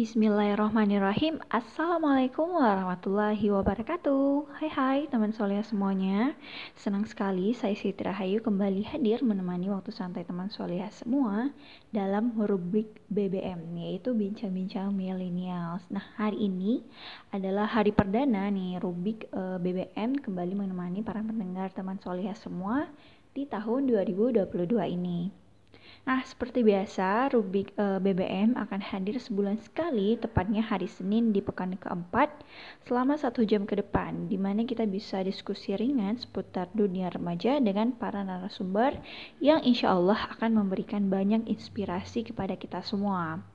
Bismillahirrahmanirrahim. Assalamualaikum warahmatullahi wabarakatuh. Hai hai teman soleh semuanya. Senang sekali saya Siti Rahayu kembali hadir menemani waktu santai teman soleh semua Dalam rubrik BBM yaitu Bincang-Bincang Millennials. Nah hari ini adalah hari perdana nih rubrik eh, BBM kembali menemani para pendengar teman soleh semua di tahun 2022 ini Nah, seperti biasa, Rubik e, eh, BBM akan hadir sebulan sekali, tepatnya hari Senin di pekan keempat, selama satu jam ke depan, di mana kita bisa diskusi ringan seputar dunia remaja dengan para narasumber yang insya Allah akan memberikan banyak inspirasi kepada kita semua.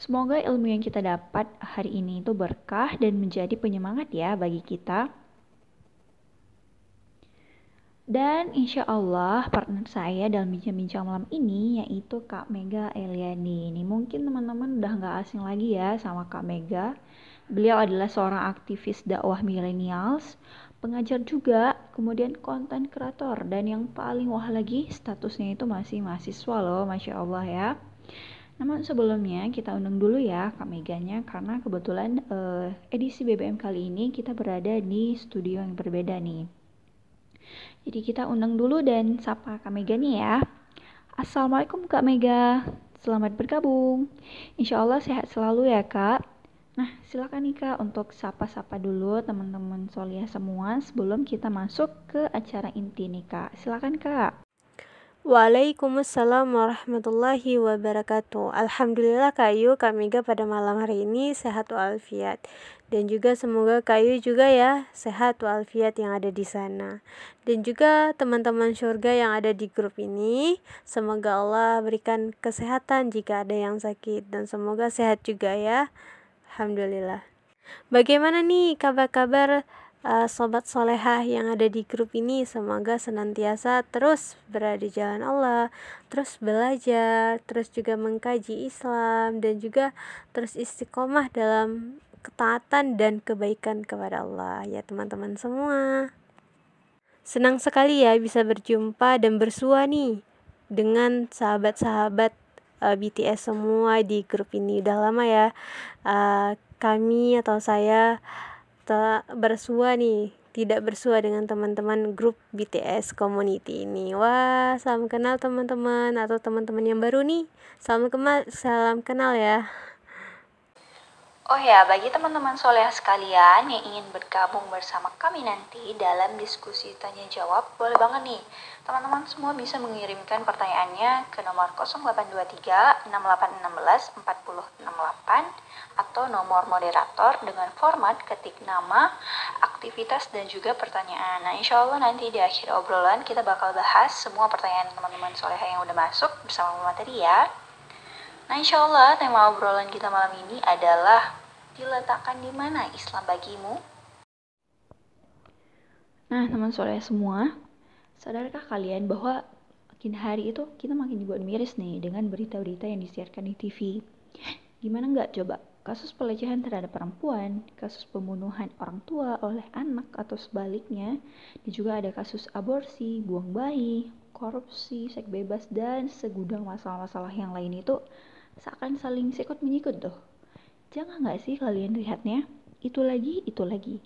Semoga ilmu yang kita dapat hari ini itu berkah dan menjadi penyemangat ya bagi kita dan insya Allah partner saya dalam bincang-bincang malam ini yaitu Kak Mega Eliani. Ini mungkin teman-teman udah nggak asing lagi ya sama Kak Mega. Beliau adalah seorang aktivis dakwah millennials, pengajar juga, kemudian konten kreator dan yang paling wah lagi statusnya itu masih mahasiswa loh, masya Allah ya. Namun sebelumnya kita undang dulu ya Kak Meganya karena kebetulan uh, edisi BBM kali ini kita berada di studio yang berbeda nih. Jadi kita undang dulu dan sapa Kak Mega nih ya. Assalamualaikum Kak Mega, selamat bergabung. Insya Allah sehat selalu ya Kak. Nah silakan nih Kak untuk sapa-sapa dulu teman-teman Solia semua sebelum kita masuk ke acara inti nih Kak. Silakan Kak. Waalaikumsalam warahmatullahi wabarakatuh Alhamdulillah Kayu kami juga pada malam hari ini sehat walafiat Dan juga semoga Kayu juga ya sehat walafiat yang ada di sana. Dan juga teman-teman surga yang ada di grup ini Semoga Allah berikan kesehatan jika ada yang sakit. Dan semoga sehat juga ya. Alhamdulillah. Bagaimana nih kabar-kabar uh, sobat solehah yang ada di grup ini? Semoga senantiasa terus berada di jalan Allah terus belajar terus juga mengkaji Islam dan juga terus istiqomah dalam ketaatan dan kebaikan kepada Allah ya teman-teman semua senang sekali ya bisa berjumpa dan bersua nih dengan sahabat-sahabat uh, eh, BTS semua di grup ini udah lama ya uh, kami atau saya tak bersua nih tidak bersua dengan teman-teman grup BTS community ini. Wah, salam kenal teman-teman atau teman-teman yang baru nih. Salam kenal, salam kenal ya. Oh ya, bagi teman-teman soleh sekalian yang ingin bergabung bersama kami nanti dalam diskusi tanya jawab, boleh banget nih. Teman-teman semua bisa mengirimkan pertanyaannya ke nomor 0823 6816 4068 atau nomor moderator dengan format ketik nama, aktivitas, dan juga pertanyaan. Nah, insya Allah nanti di akhir obrolan kita bakal bahas semua pertanyaan teman-teman soleh yang udah masuk bersama materi ya. Nah, insya Allah tema obrolan kita malam ini adalah diletakkan di mana Islam bagimu? Nah, teman soleh semua, sadarkah kalian bahwa makin hari itu kita makin dibuat miris nih dengan berita-berita yang disiarkan di TV? Gimana nggak coba? Kasus pelecehan terhadap perempuan, kasus pembunuhan orang tua oleh anak atau sebaliknya, dan juga ada kasus aborsi, buang bayi, korupsi, seks bebas, dan segudang masalah-masalah yang lain itu seakan saling sikut menyikut tuh Jangan nggak sih kalian lihatnya? Itu lagi, itu lagi.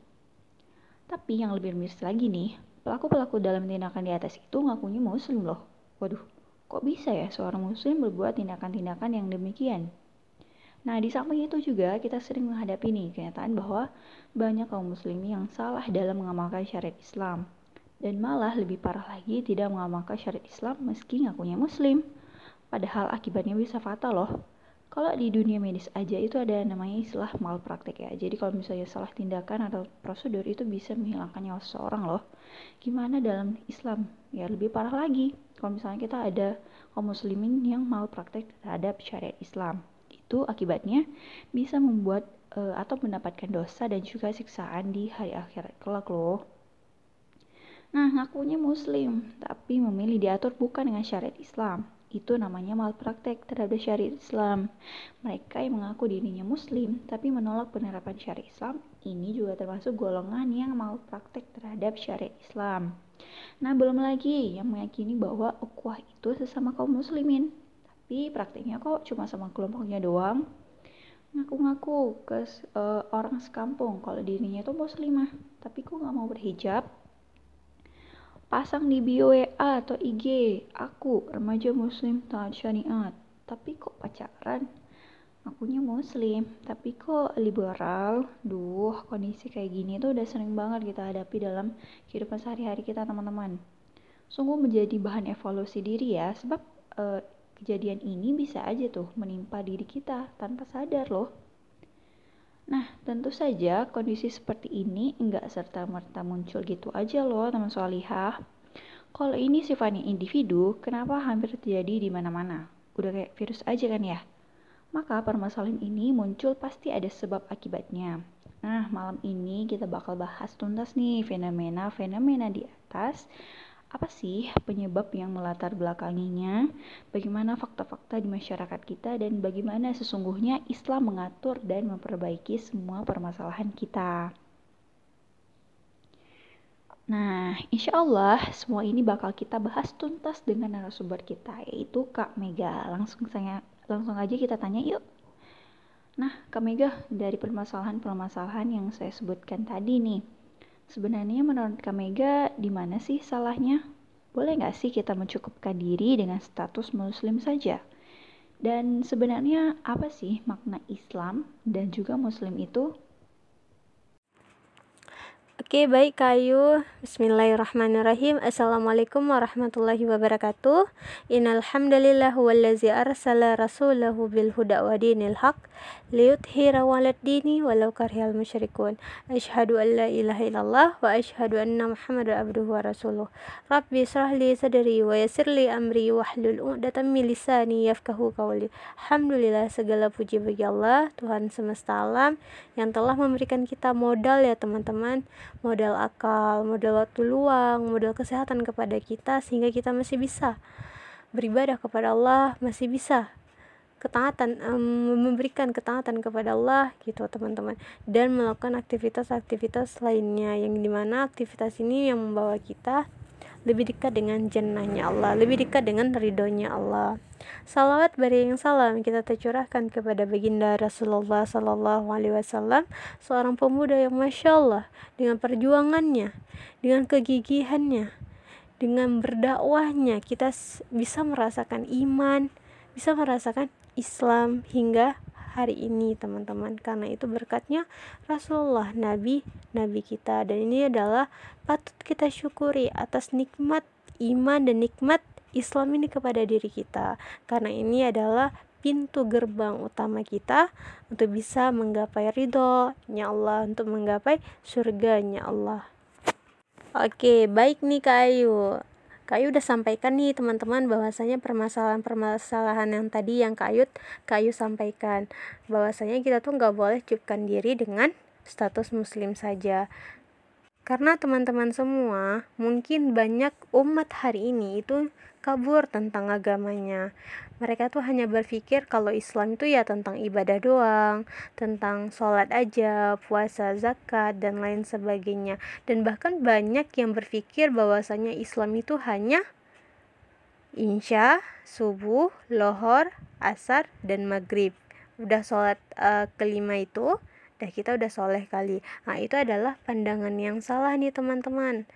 Tapi yang lebih miris lagi nih, pelaku-pelaku dalam tindakan di atas itu ngakunya muslim loh. Waduh, kok bisa ya seorang muslim berbuat tindakan-tindakan yang demikian? Nah, di samping itu juga kita sering menghadapi nih kenyataan bahwa banyak kaum muslim yang salah dalam mengamalkan syariat Islam. Dan malah lebih parah lagi tidak mengamalkan syariat Islam meski ngakunya muslim. Padahal akibatnya bisa fatal loh. Kalau di dunia medis aja itu ada namanya istilah malpraktek ya. Jadi kalau misalnya salah tindakan atau prosedur itu bisa menghilangkan nyawa seseorang loh. Gimana dalam Islam? Ya lebih parah lagi. Kalau misalnya kita ada kaum muslimin yang malpraktek terhadap syariat Islam itu akibatnya bisa membuat uh, atau mendapatkan dosa dan juga siksaan di hari akhirat kelak loh. Nah, ngakunya muslim, tapi memilih diatur bukan dengan syariat Islam itu namanya malpraktek terhadap syariat Islam. Mereka yang mengaku dirinya muslim tapi menolak penerapan syariat Islam ini juga termasuk golongan yang malpraktek terhadap syariat Islam. Nah, belum lagi yang meyakini bahwa ukhuwah itu sesama kaum muslimin, tapi prakteknya kok cuma sama kelompoknya doang. ngaku-ngaku ke uh, orang sekampung kalau dirinya itu muslimah tapi kok nggak mau berhijab pasang di bio WA atau IG aku remaja muslim taat syariat. Tapi kok pacaran? Akunya muslim tapi kok liberal? Duh kondisi kayak gini tuh udah sering banget kita hadapi dalam kehidupan sehari-hari kita teman-teman. Sungguh menjadi bahan evaluasi diri ya sebab uh, kejadian ini bisa aja tuh menimpa diri kita tanpa sadar loh. Nah, tentu saja kondisi seperti ini enggak serta-merta muncul gitu aja loh teman solihah. Kalau ini sifatnya individu, kenapa hampir terjadi di mana-mana? Udah kayak virus aja kan ya? Maka permasalahan ini muncul pasti ada sebab akibatnya. Nah, malam ini kita bakal bahas tuntas nih fenomena-fenomena di atas apa sih penyebab yang melatar belakanginya, bagaimana fakta-fakta di masyarakat kita, dan bagaimana sesungguhnya Islam mengatur dan memperbaiki semua permasalahan kita. Nah, insya Allah semua ini bakal kita bahas tuntas dengan narasumber kita, yaitu Kak Mega. Langsung saya langsung aja kita tanya yuk. Nah, Kak Mega, dari permasalahan-permasalahan yang saya sebutkan tadi nih, Sebenarnya menurut Kak Mega, di mana sih salahnya? Boleh nggak sih kita mencukupkan diri dengan status muslim saja? Dan sebenarnya apa sih makna Islam dan juga muslim itu? Oke, baik Kayu. Bismillahirrahmanirrahim. Assalamualaikum warahmatullahi wabarakatuh. Innal hamdalillah wallazi arsala rasulahu bil huda wa dinil haq liyudhhira 'alad dini walau karihal musyrikun. Asyhadu an la ilaha illallah wa asyhadu anna Muhammadar abduhu wa rasuluh. Rabbi israh li sadri wa yassir li amri wahlul 'uqdatam min lisani yafqahu qawli. Alhamdulillah segala puji bagi Allah, Tuhan semesta alam yang telah memberikan kita modal ya teman-teman modal akal, modal waktu luang, modal kesehatan kepada kita sehingga kita masih bisa beribadah kepada Allah, masih bisa ketaatan um, memberikan ketaatan kepada Allah gitu teman-teman. Dan melakukan aktivitas-aktivitas lainnya yang di mana aktivitas ini yang membawa kita lebih dekat dengan jannahnya Allah. Lebih dekat dengan ridhonya Allah. Salawat yang salam. Kita tercurahkan kepada baginda Rasulullah Sallallahu Alaihi Wasallam seorang pemuda yang masya Allah dengan perjuangannya dengan kegigihannya dengan berdakwahnya. Kita bisa merasakan iman bisa merasakan Islam hingga hari ini teman-teman. Karena itu berkatnya Rasulullah Nabi Nabi kita. Dan ini adalah patut kita syukuri atas nikmat iman dan nikmat Islam ini kepada diri kita. Karena ini adalah pintu gerbang utama kita untuk bisa menggapai ridho-nya Allah untuk menggapai surganya Allah. Oke, baik nih Kak Ayu. Kayu udah sampaikan nih teman-teman bahwasanya permasalahan-permasalahan yang tadi yang Kayu Kayu sampaikan bahwasanya kita tuh nggak boleh cukupkan diri dengan status muslim saja karena teman-teman semua mungkin banyak umat hari ini itu kabur tentang agamanya. Mereka tuh hanya berpikir kalau Islam itu ya tentang ibadah doang, tentang sholat aja, puasa, zakat, dan lain sebagainya. Dan bahkan banyak yang berpikir bahwasanya Islam itu hanya insya, subuh, lohor, asar, dan maghrib. Udah sholat uh, kelima itu, dah kita udah soleh kali. Nah itu adalah pandangan yang salah nih teman-teman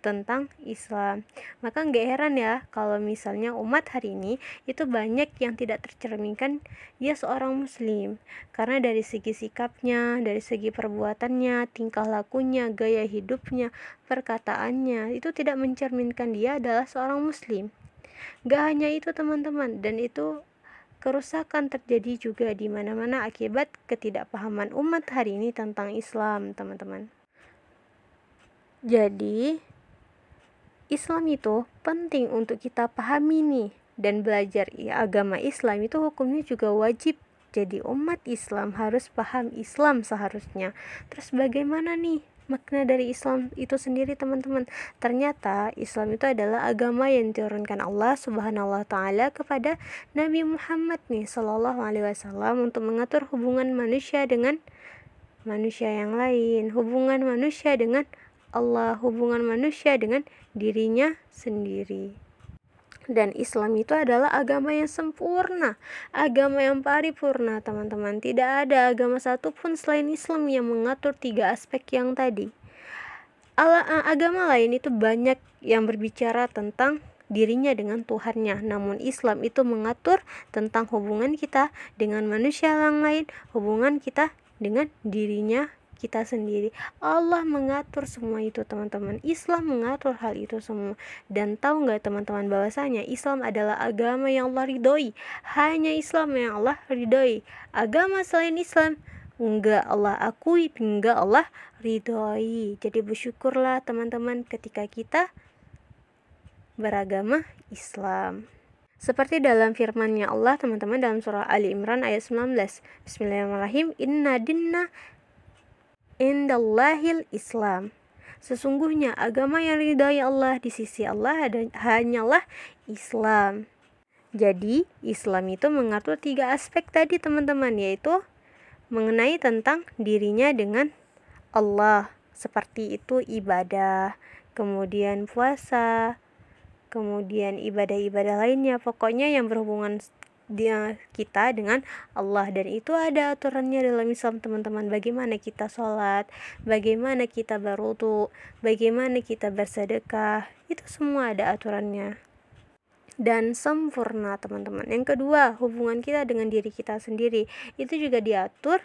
tentang Islam. Maka nggak heran ya kalau misalnya umat hari ini itu banyak yang tidak tercerminkan dia seorang muslim karena dari segi sikapnya, dari segi perbuatannya, tingkah lakunya, gaya hidupnya, perkataannya itu tidak mencerminkan dia adalah seorang muslim. Gak hanya itu teman-teman dan itu kerusakan terjadi juga di mana-mana akibat ketidakpahaman umat hari ini tentang Islam, teman-teman. Jadi, Islam itu penting untuk kita pahami nih dan belajar. Ya, agama Islam itu hukumnya juga wajib. Jadi umat Islam harus paham Islam seharusnya. Terus bagaimana nih makna dari Islam itu sendiri teman-teman? Ternyata Islam itu adalah agama yang diturunkan Allah subhanahu ta'ala kepada Nabi Muhammad nih sallallahu alaihi wasallam untuk mengatur hubungan manusia dengan manusia yang lain hubungan manusia dengan Allah hubungan manusia dengan dirinya sendiri dan Islam itu adalah agama yang sempurna, agama yang paripurna, teman-teman. Tidak ada agama satupun selain Islam yang mengatur tiga aspek yang tadi. Agama lain itu banyak yang berbicara tentang dirinya dengan Tuhannya. Namun Islam itu mengatur tentang hubungan kita dengan manusia yang lain, hubungan kita dengan dirinya kita sendiri. Allah mengatur semua itu teman-teman. Islam mengatur hal itu semua. Dan tahu nggak teman-teman bahwasanya Islam adalah agama yang Allah ridhoi. Hanya Islam yang Allah ridhoi. Agama selain Islam enggak Allah akui, enggak Allah ridhoi. Jadi bersyukurlah teman-teman ketika kita beragama Islam. Seperti dalam firman-Nya Allah, teman-teman dalam surah Ali Imran ayat 19. Bismillahirrahmanirrahim. Inna dinna indallahil Islam. Sesungguhnya agama yang ridhai Allah di sisi Allah hanyalah Islam. Jadi, Islam itu mengatur tiga aspek tadi teman-teman, yaitu mengenai tentang dirinya dengan Allah. Seperti itu ibadah, kemudian puasa, kemudian ibadah-ibadah lainnya. Pokoknya yang berhubungan dia kita dengan Allah. Dan itu ada aturannya dalam Islam teman-teman. Bagaimana kita sholat bagaimana kita berwudu bagaimana kita bersedekah itu semua ada aturannya. Dan sempurna teman-teman. Yang kedua hubungan kita dengan diri kita sendiri. Itu juga diatur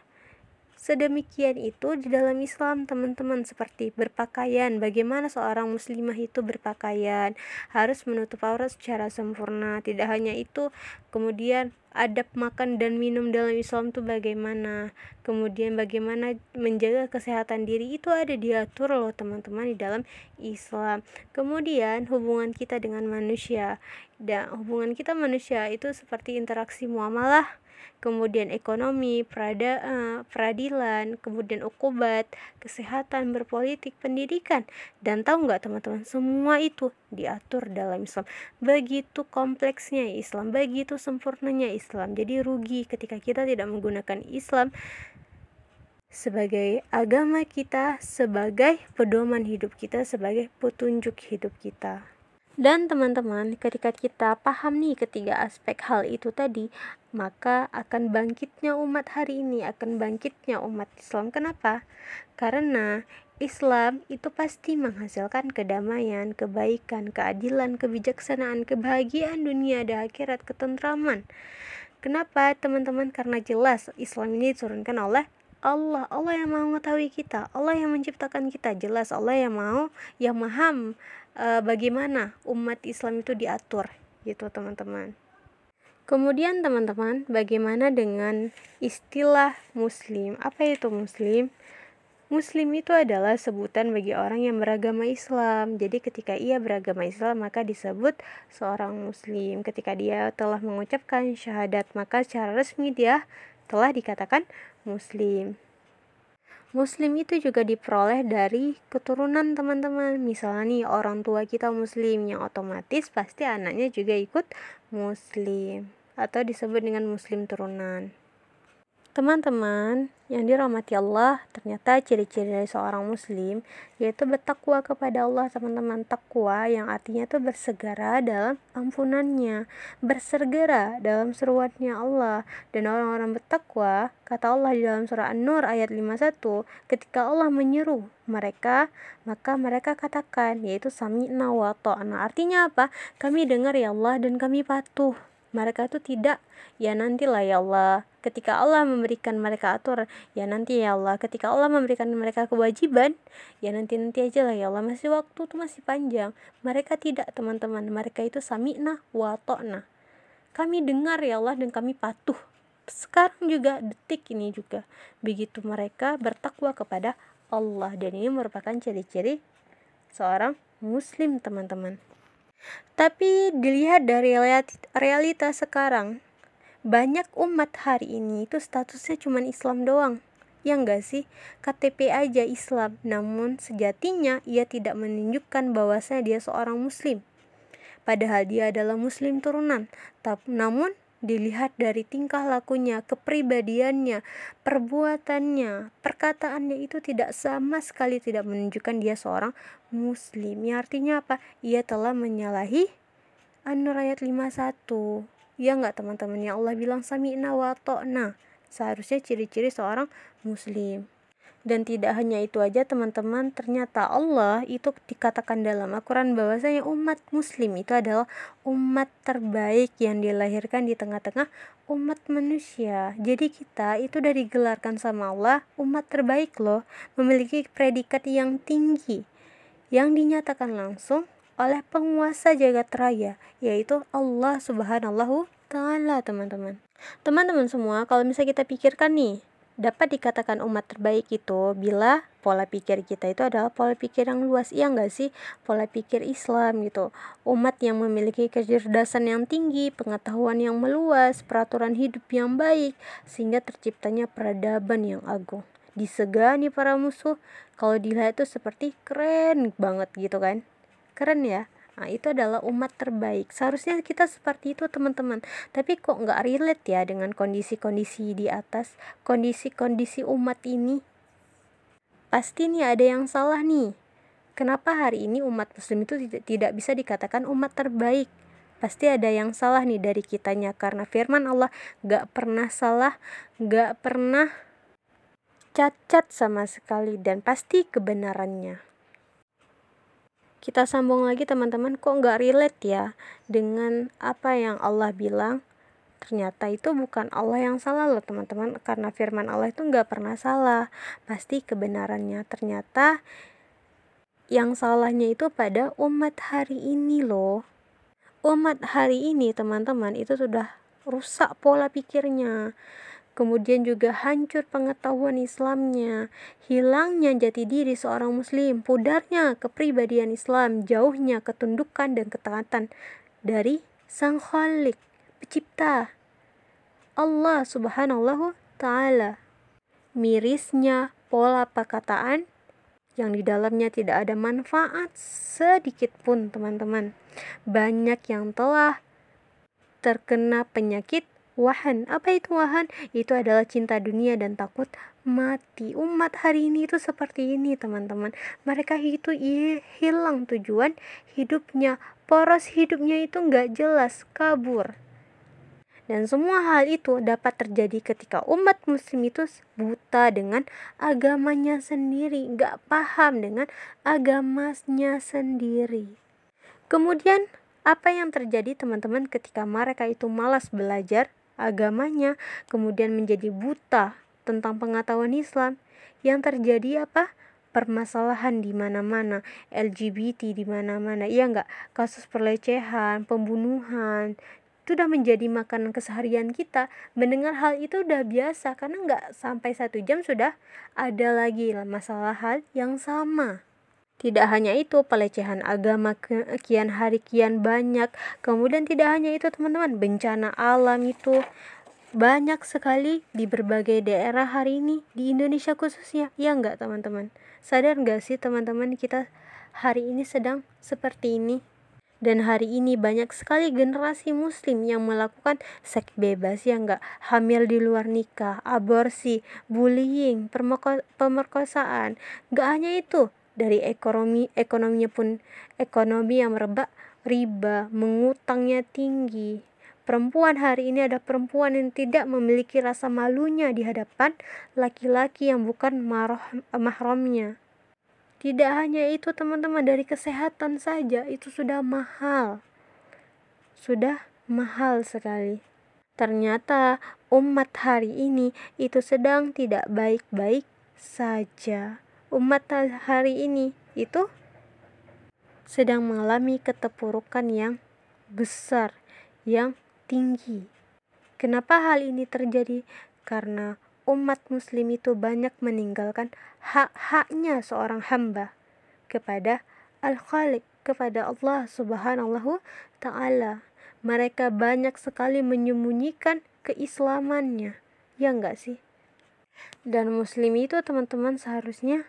Sedemikian itu di dalam Islam teman-teman seperti berpakaian. Bagaimana seorang muslimah itu berpakaian? Harus menutup aurat secara sempurna. Tidak hanya itu kemudian adab makan dan minum dalam Islam itu bagaimana? Kemudian bagaimana menjaga kesehatan diri itu ada diatur loh teman-teman di dalam Islam. Kemudian hubungan kita dengan manusia. Dan hubungan kita manusia itu seperti interaksi muamalah kemudian ekonomi, perada, uh, peradilan, kemudian ukubat, kesehatan, berpolitik, pendidikan. Dan tahu nggak teman-teman, semua itu diatur dalam Islam. Begitu kompleksnya Islam, begitu sempurnanya Islam. Jadi rugi ketika kita tidak menggunakan Islam sebagai agama kita, sebagai pedoman hidup kita, sebagai petunjuk hidup kita. Dan teman-teman, ketika kita paham nih ketiga aspek hal itu tadi, maka akan bangkitnya umat hari ini, akan bangkitnya umat Islam. Kenapa? Karena Islam itu pasti menghasilkan kedamaian, kebaikan, keadilan, kebijaksanaan, kebahagiaan dunia dan akhirat, ketentraman. Kenapa teman-teman? Karena jelas Islam ini diturunkan oleh Allah, Allah yang mau mengetahui kita, Allah yang menciptakan kita, jelas Allah yang mau, yang maha uh, bagaimana umat Islam itu diatur gitu teman-teman. Kemudian teman-teman, bagaimana dengan istilah muslim? Apa itu muslim? Muslim itu adalah sebutan bagi orang yang beragama Islam. Jadi ketika ia beragama Islam maka disebut seorang muslim. Ketika dia telah mengucapkan syahadat maka secara resmi dia telah dikatakan muslim. Muslim itu juga diperoleh dari keturunan teman-teman. Misalnya nih orang tua kita muslim yang otomatis pasti anaknya juga ikut muslim atau disebut dengan muslim turunan. Teman-teman yang dirahmati Allah, ternyata ciri-ciri dari seorang muslim yaitu bertakwa kepada Allah, teman-teman. Takwa yang artinya itu bersegera dalam ampunannya, bersegera dalam seruannya Allah. Dan orang-orang bertakwa, kata Allah di dalam surah An-Nur ayat 51, ketika Allah menyeru mereka, maka mereka katakan yaitu sami'na wa ta'na. Artinya apa? Kami dengar ya Allah dan kami patuh mereka itu tidak. Ya nantilah ya Allah. Ketika Allah memberikan mereka atur ya nanti ya Allah. Ketika Allah memberikan mereka kewajiban ya nanti nanti aja lah ya Allah. Masih waktu tuh masih panjang. Mereka tidak teman-teman. Mereka itu sami'na wa to'na kami dengar ya Allah dan kami patuh. Sekarang juga detik ini juga begitu mereka bertakwa kepada Allah. Dan ini merupakan ciri-ciri seorang muslim teman-teman tapi dilihat dari realita sekarang, banyak umat hari ini itu statusnya cuma Islam doang. Ya enggak sih? KTP aja Islam, namun sejatinya ia tidak menunjukkan bahwasanya dia seorang muslim. Padahal dia adalah muslim turunan. Namun dilihat dari tingkah lakunya, kepribadiannya, perbuatannya, perkataannya itu tidak sama sekali tidak menunjukkan dia seorang muslim. Ya artinya apa? Ia telah menyalahi An-Nur ayat 51 ya nggak teman-teman? Ya Allah bilang sami'na wa ta'na seharusnya ciri-ciri seorang muslim dan tidak hanya itu aja teman-teman, ternyata Allah itu dikatakan dalam Al-Quran bahwasanya umat muslim itu adalah umat terbaik yang dilahirkan di tengah-tengah umat manusia. Jadi kita itu dari gelarkan sama Allah umat terbaik loh, memiliki predikat yang tinggi yang dinyatakan langsung oleh penguasa jagat raya yaitu Allah Subhanahu taala teman-teman. Teman-teman semua, kalau misalnya kita pikirkan nih, dapat dikatakan umat terbaik itu bila pola pikir kita itu adalah pola pikir yang luas. Iya enggak sih? Pola pikir Islam gitu. Umat yang memiliki kecerdasan yang tinggi pengetahuan yang meluas peraturan hidup yang baik sehingga terciptanya peradaban yang agung. Disegani para musuh. Kalau dilihat itu seperti keren banget gitu kan? Keren ya Nah, itu adalah umat terbaik. Seharusnya kita seperti itu, teman-teman. Tapi kok nggak relate ya dengan kondisi-kondisi di atas, kondisi-kondisi umat ini? Pasti nih ada yang salah nih. Kenapa hari ini umat muslim itu tidak, tidak bisa dikatakan umat terbaik? Pasti ada yang salah nih dari kitanya karena firman Allah gak pernah salah, gak pernah cacat sama sekali dan pasti kebenarannya kita sambung lagi teman-teman. Kok nggak relate ya dengan apa yang Allah bilang? Ternyata itu bukan Allah yang salah loh teman-teman. Karena firman Allah itu nggak pernah salah. Pasti kebenarannya ternyata yang salahnya itu pada umat hari ini loh. Umat hari ini teman-teman itu sudah rusak pola pikirnya kemudian juga hancur pengetahuan Islamnya, hilangnya jati diri seorang muslim, pudarnya kepribadian Islam, jauhnya ketundukan dan ketaatan dari Sang Khalik, pencipta Allah Subhanahu taala. Mirisnya pola perkataan yang di dalamnya tidak ada manfaat sedikit pun, teman-teman. Banyak yang telah terkena penyakit wahan. Apa itu wahan? Itu adalah cinta dunia dan takut mati. Umat hari ini itu seperti ini, teman-teman. Mereka itu hilang tujuan hidupnya. Poros hidupnya itu nggak jelas, kabur. Dan semua hal itu dapat terjadi ketika umat muslim itu buta dengan agamanya sendiri, nggak paham dengan agamanya sendiri. Kemudian apa yang terjadi teman-teman ketika mereka itu malas belajar agamanya, kemudian menjadi buta tentang pengetahuan Islam, yang terjadi apa? permasalahan di mana-mana, LGBT di mana-mana, iya enggak? Kasus pelecehan, pembunuhan, itu udah menjadi makanan keseharian kita. Mendengar hal itu udah biasa karena enggak sampai satu jam sudah ada lagi masalah hal yang sama. Tidak hanya itu, pelecehan agama kian hari kian banyak. Kemudian tidak hanya itu teman-teman, bencana alam itu banyak sekali di berbagai daerah hari ini di Indonesia khususnya. Ya enggak teman-teman? Sadar enggak sih teman-teman kita hari ini sedang seperti ini? Dan hari ini banyak sekali generasi muslim yang melakukan seks bebas ya enggak hamil di luar nikah, aborsi, bullying, pemerkosaan. Enggak hanya itu, dari ekonomi ekonominya pun ekonomi yang merebak riba mengutangnya tinggi. Perempuan hari ini ada perempuan yang tidak memiliki rasa malunya di hadapan laki-laki yang bukan mahramnya. Tidak hanya itu teman-teman dari kesehatan saja itu sudah mahal. Sudah mahal sekali. Ternyata umat hari ini itu sedang tidak baik-baik saja umat hari ini itu sedang mengalami keterpurukan yang besar, yang tinggi. Kenapa hal ini terjadi? Karena umat muslim itu banyak meninggalkan hak-haknya seorang hamba kepada Al-Khaliq, kepada Allah Subhanahu taala. Mereka banyak sekali menyembunyikan keislamannya. Ya enggak sih? Dan muslim itu teman-teman seharusnya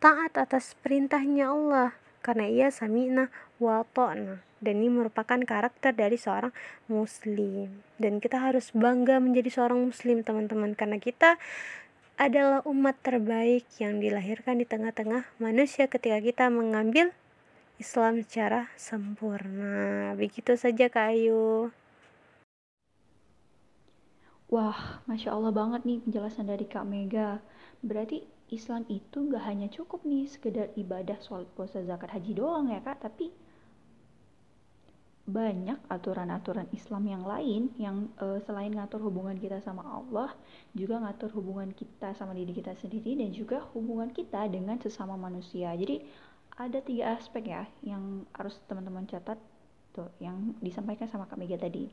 taat atas perintahnya Allah karena ia sami'na wa ta'na dan ini merupakan karakter dari seorang muslim dan kita harus bangga menjadi seorang muslim teman-teman karena kita adalah umat terbaik yang dilahirkan di tengah-tengah manusia ketika kita mengambil Islam secara sempurna. Begitu saja Kak Ayu. Wah, Masya Allah banget nih penjelasan dari Kak Mega. Berarti Islam itu gak hanya cukup nih sekedar ibadah, sholat, puasa, zakat, haji doang ya Kak, tapi banyak aturan-aturan Islam yang lain yang uh, selain ngatur hubungan kita sama Allah, juga ngatur hubungan kita sama diri kita sendiri dan juga hubungan kita dengan sesama manusia. Jadi ada tiga aspek ya yang harus teman-teman catat tuh yang disampaikan sama Kak Mega tadi.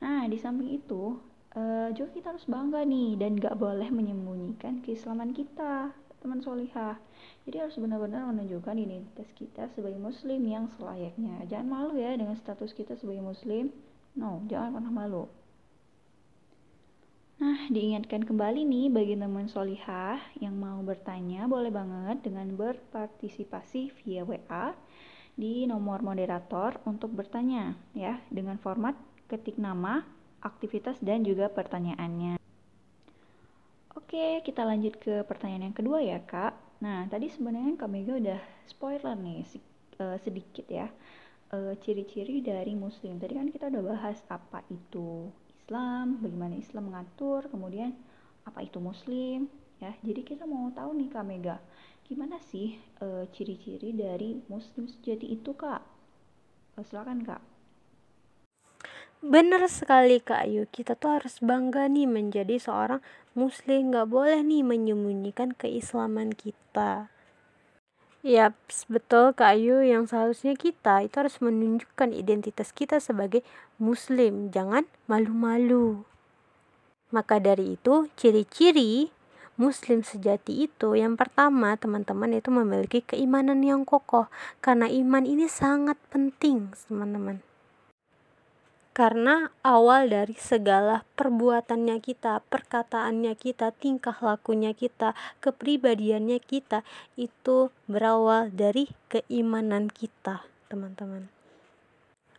Nah di samping itu uh, juga kita harus bangga nih dan gak boleh menyembunyikan keislaman kita teman solihah. Jadi harus benar-benar menunjukkan identitas kita sebagai muslim yang selayaknya. Jangan malu ya dengan status kita sebagai muslim. No jangan pernah malu. Nah, diingatkan kembali nih bagi teman solihah yang mau bertanya boleh banget dengan berpartisipasi via WA di nomor moderator untuk bertanya ya dengan format ketik nama, aktivitas dan juga pertanyaannya. Oke, kita lanjut ke pertanyaan yang kedua ya, Kak. Nah, tadi sebenarnya Kak Mega udah spoiler nih uh, sedikit ya. Uh, ciri-ciri dari muslim. Tadi kan kita udah bahas apa itu Islam, bagaimana Islam mengatur, kemudian apa itu muslim, ya. Jadi kita mau tahu nih Kak Mega, gimana sih uh, ciri-ciri dari muslim sejati itu, Kak? Silakan, Kak. Bener sekali Kak Ayu, kita tuh harus bangga nih menjadi seorang muslim, gak boleh nih menyembunyikan keislaman kita. Yap, betul Kak Ayu yang seharusnya kita itu harus menunjukkan identitas kita sebagai muslim, jangan malu-malu. Maka dari itu, ciri-ciri muslim sejati itu yang pertama teman-teman itu memiliki keimanan yang kokoh. Karena iman ini sangat penting teman-teman karena awal dari segala perbuatannya kita, perkataannya kita, tingkah lakunya kita, kepribadiannya kita itu berawal dari keimanan kita, teman-teman.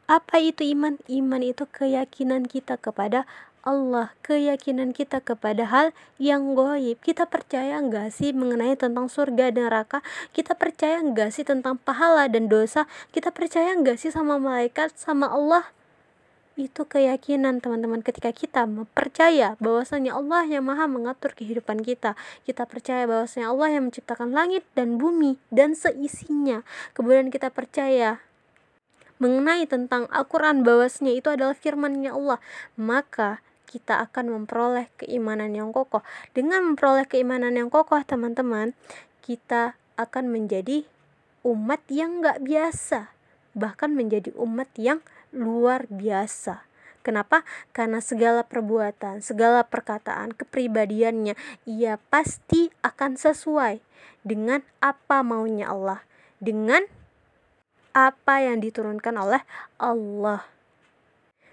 Apa itu iman? Iman itu keyakinan kita kepada Allah, keyakinan kita kepada hal yang goib. Kita percaya enggak sih mengenai tentang surga dan neraka? Kita percaya enggak sih tentang pahala dan dosa? Kita percaya enggak sih sama malaikat, sama Allah? Itu keyakinan teman-teman ketika kita percaya bahwasanya Allah yang maha mengatur kehidupan kita. Kita percaya bahwasanya Allah yang menciptakan langit dan bumi dan seisinya. Kemudian kita percaya mengenai tentang Al-Quran bahwasanya itu adalah firmannya Allah maka kita akan memperoleh keimanan yang kokoh. Dengan memperoleh keimanan yang kokoh teman-teman kita akan menjadi umat yang gak biasa bahkan menjadi umat yang luar biasa. Kenapa? Karena segala perbuatan, segala perkataan, kepribadiannya, ia pasti akan sesuai dengan apa maunya Allah, dengan apa yang diturunkan oleh Allah.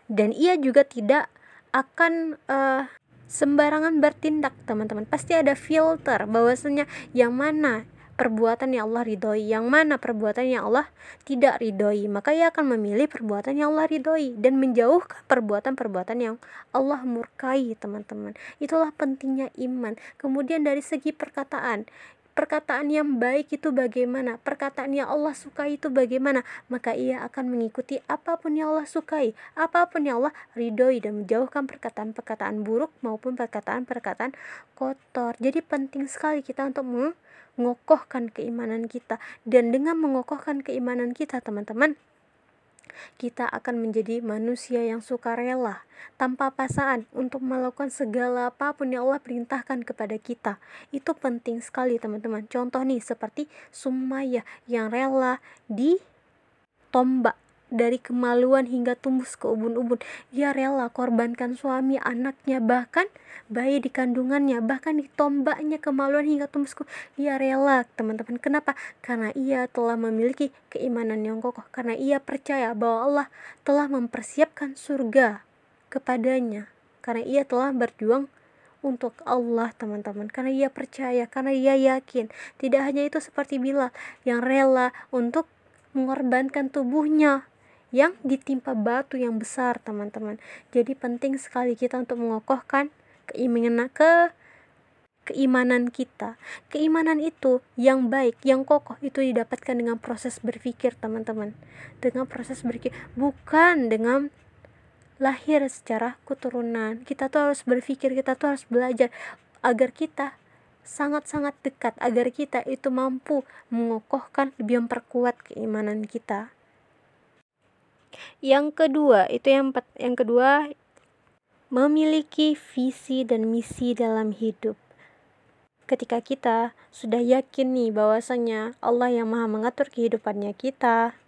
Dan ia juga tidak akan uh, sembarangan bertindak, teman-teman. Pasti ada filter bahwasanya yang mana perbuatan yang Allah ridhoi. Yang mana perbuatan yang Allah tidak ridhoi maka ia akan memilih perbuatan yang Allah ridhoi dan menjauhkan perbuatan-perbuatan yang Allah murkai teman-teman. Itulah pentingnya iman. Kemudian dari segi perkataan perkataan yang baik itu bagaimana, perkataan yang Allah sukai itu bagaimana, maka ia akan mengikuti apa pun yang Allah sukai, apa pun yang Allah ridhoi dan menjauhkan perkataan-perkataan buruk maupun perkataan-perkataan kotor. Jadi penting sekali kita untuk mengokohkan keimanan kita dan dengan mengokohkan keimanan kita teman-teman kita akan menjadi manusia yang suka rela tanpa paksaan untuk melakukan segala apa pun yang Allah perintahkan kepada kita. Itu penting sekali teman-teman. Contoh nih seperti Sumayyah yang rela di tombak dari kemaluan hingga tumbus ke ubun-ubun. Ia rela korbankan suami, anaknya, bahkan bayi di kandungannya, bahkan ditombaknya kemaluan hingga tumbus ke Ia rela, teman-teman. Kenapa? Karena ia telah memiliki keimanan yang kokoh. Karena ia percaya bahwa Allah telah mempersiapkan surga kepadanya. Karena ia telah berjuang untuk Allah teman-teman karena ia percaya karena ia yakin tidak hanya itu seperti Bila yang rela untuk mengorbankan tubuhnya yang ditimpa batu yang besar teman-teman jadi penting sekali kita untuk mengokohkan keimanan ke keimanan kita. Keimanan itu yang baik, yang kokoh itu didapatkan dengan proses berpikir, teman-teman. Dengan proses berpikir, bukan dengan lahir secara keturunan. Kita tuh harus berpikir, kita tuh harus belajar agar kita sangat-sangat dekat agar kita itu mampu mengokohkan lebih memperkuat keimanan kita. Yang kedua, itu yang yang kedua memiliki visi dan misi dalam hidup. Ketika kita sudah yakin nih bahwasanya Allah yang Maha mengatur kehidupannya kita,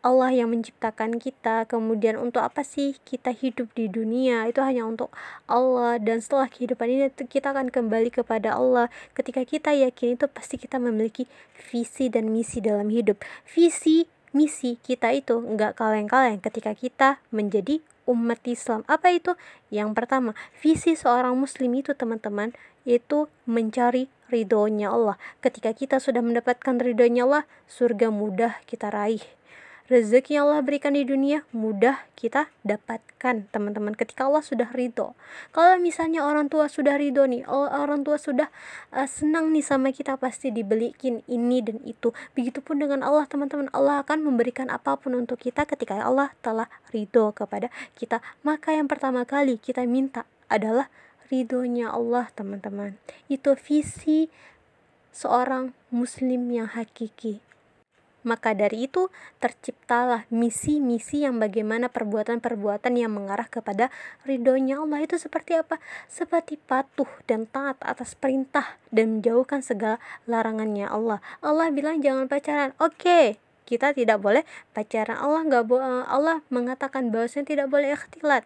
Allah yang menciptakan kita, kemudian untuk apa sih kita hidup di dunia? Itu hanya untuk Allah dan setelah kehidupan ini kita akan kembali kepada Allah. Ketika kita yakin itu pasti kita memiliki visi dan misi dalam hidup. Visi, misi kita itu enggak kaleng-kaleng ketika kita menjadi umat Islam. Apa itu? Yang pertama, visi seorang muslim itu teman-teman itu mencari ridhonya Allah. Ketika kita sudah mendapatkan ridhonya Allah, surga mudah kita raih rezeki yang Allah berikan di dunia mudah kita dapatkan teman-teman ketika Allah sudah ridho. Kalau misalnya orang tua sudah ridho nih orang tua sudah uh, senang nih sama kita pasti dibelikin ini dan itu. Begitupun dengan Allah teman-teman Allah akan memberikan apa pun untuk kita ketika Allah telah ridho kepada kita. Maka yang pertama kali kita minta adalah ridhonya Allah teman-teman. Itu visi seorang muslim yang hakiki maka dari itu terciptalah misi-misi yang bagaimana perbuatan-perbuatan yang mengarah kepada ridhonya Allah itu seperti apa? Seperti patuh dan taat atas perintah dan menjauhkan segala larangannya Allah. Allah bilang jangan pacaran. Oke, okay, kita tidak boleh pacaran Allah nggak bo Allah mengatakan bahwasanya tidak boleh ikhtilat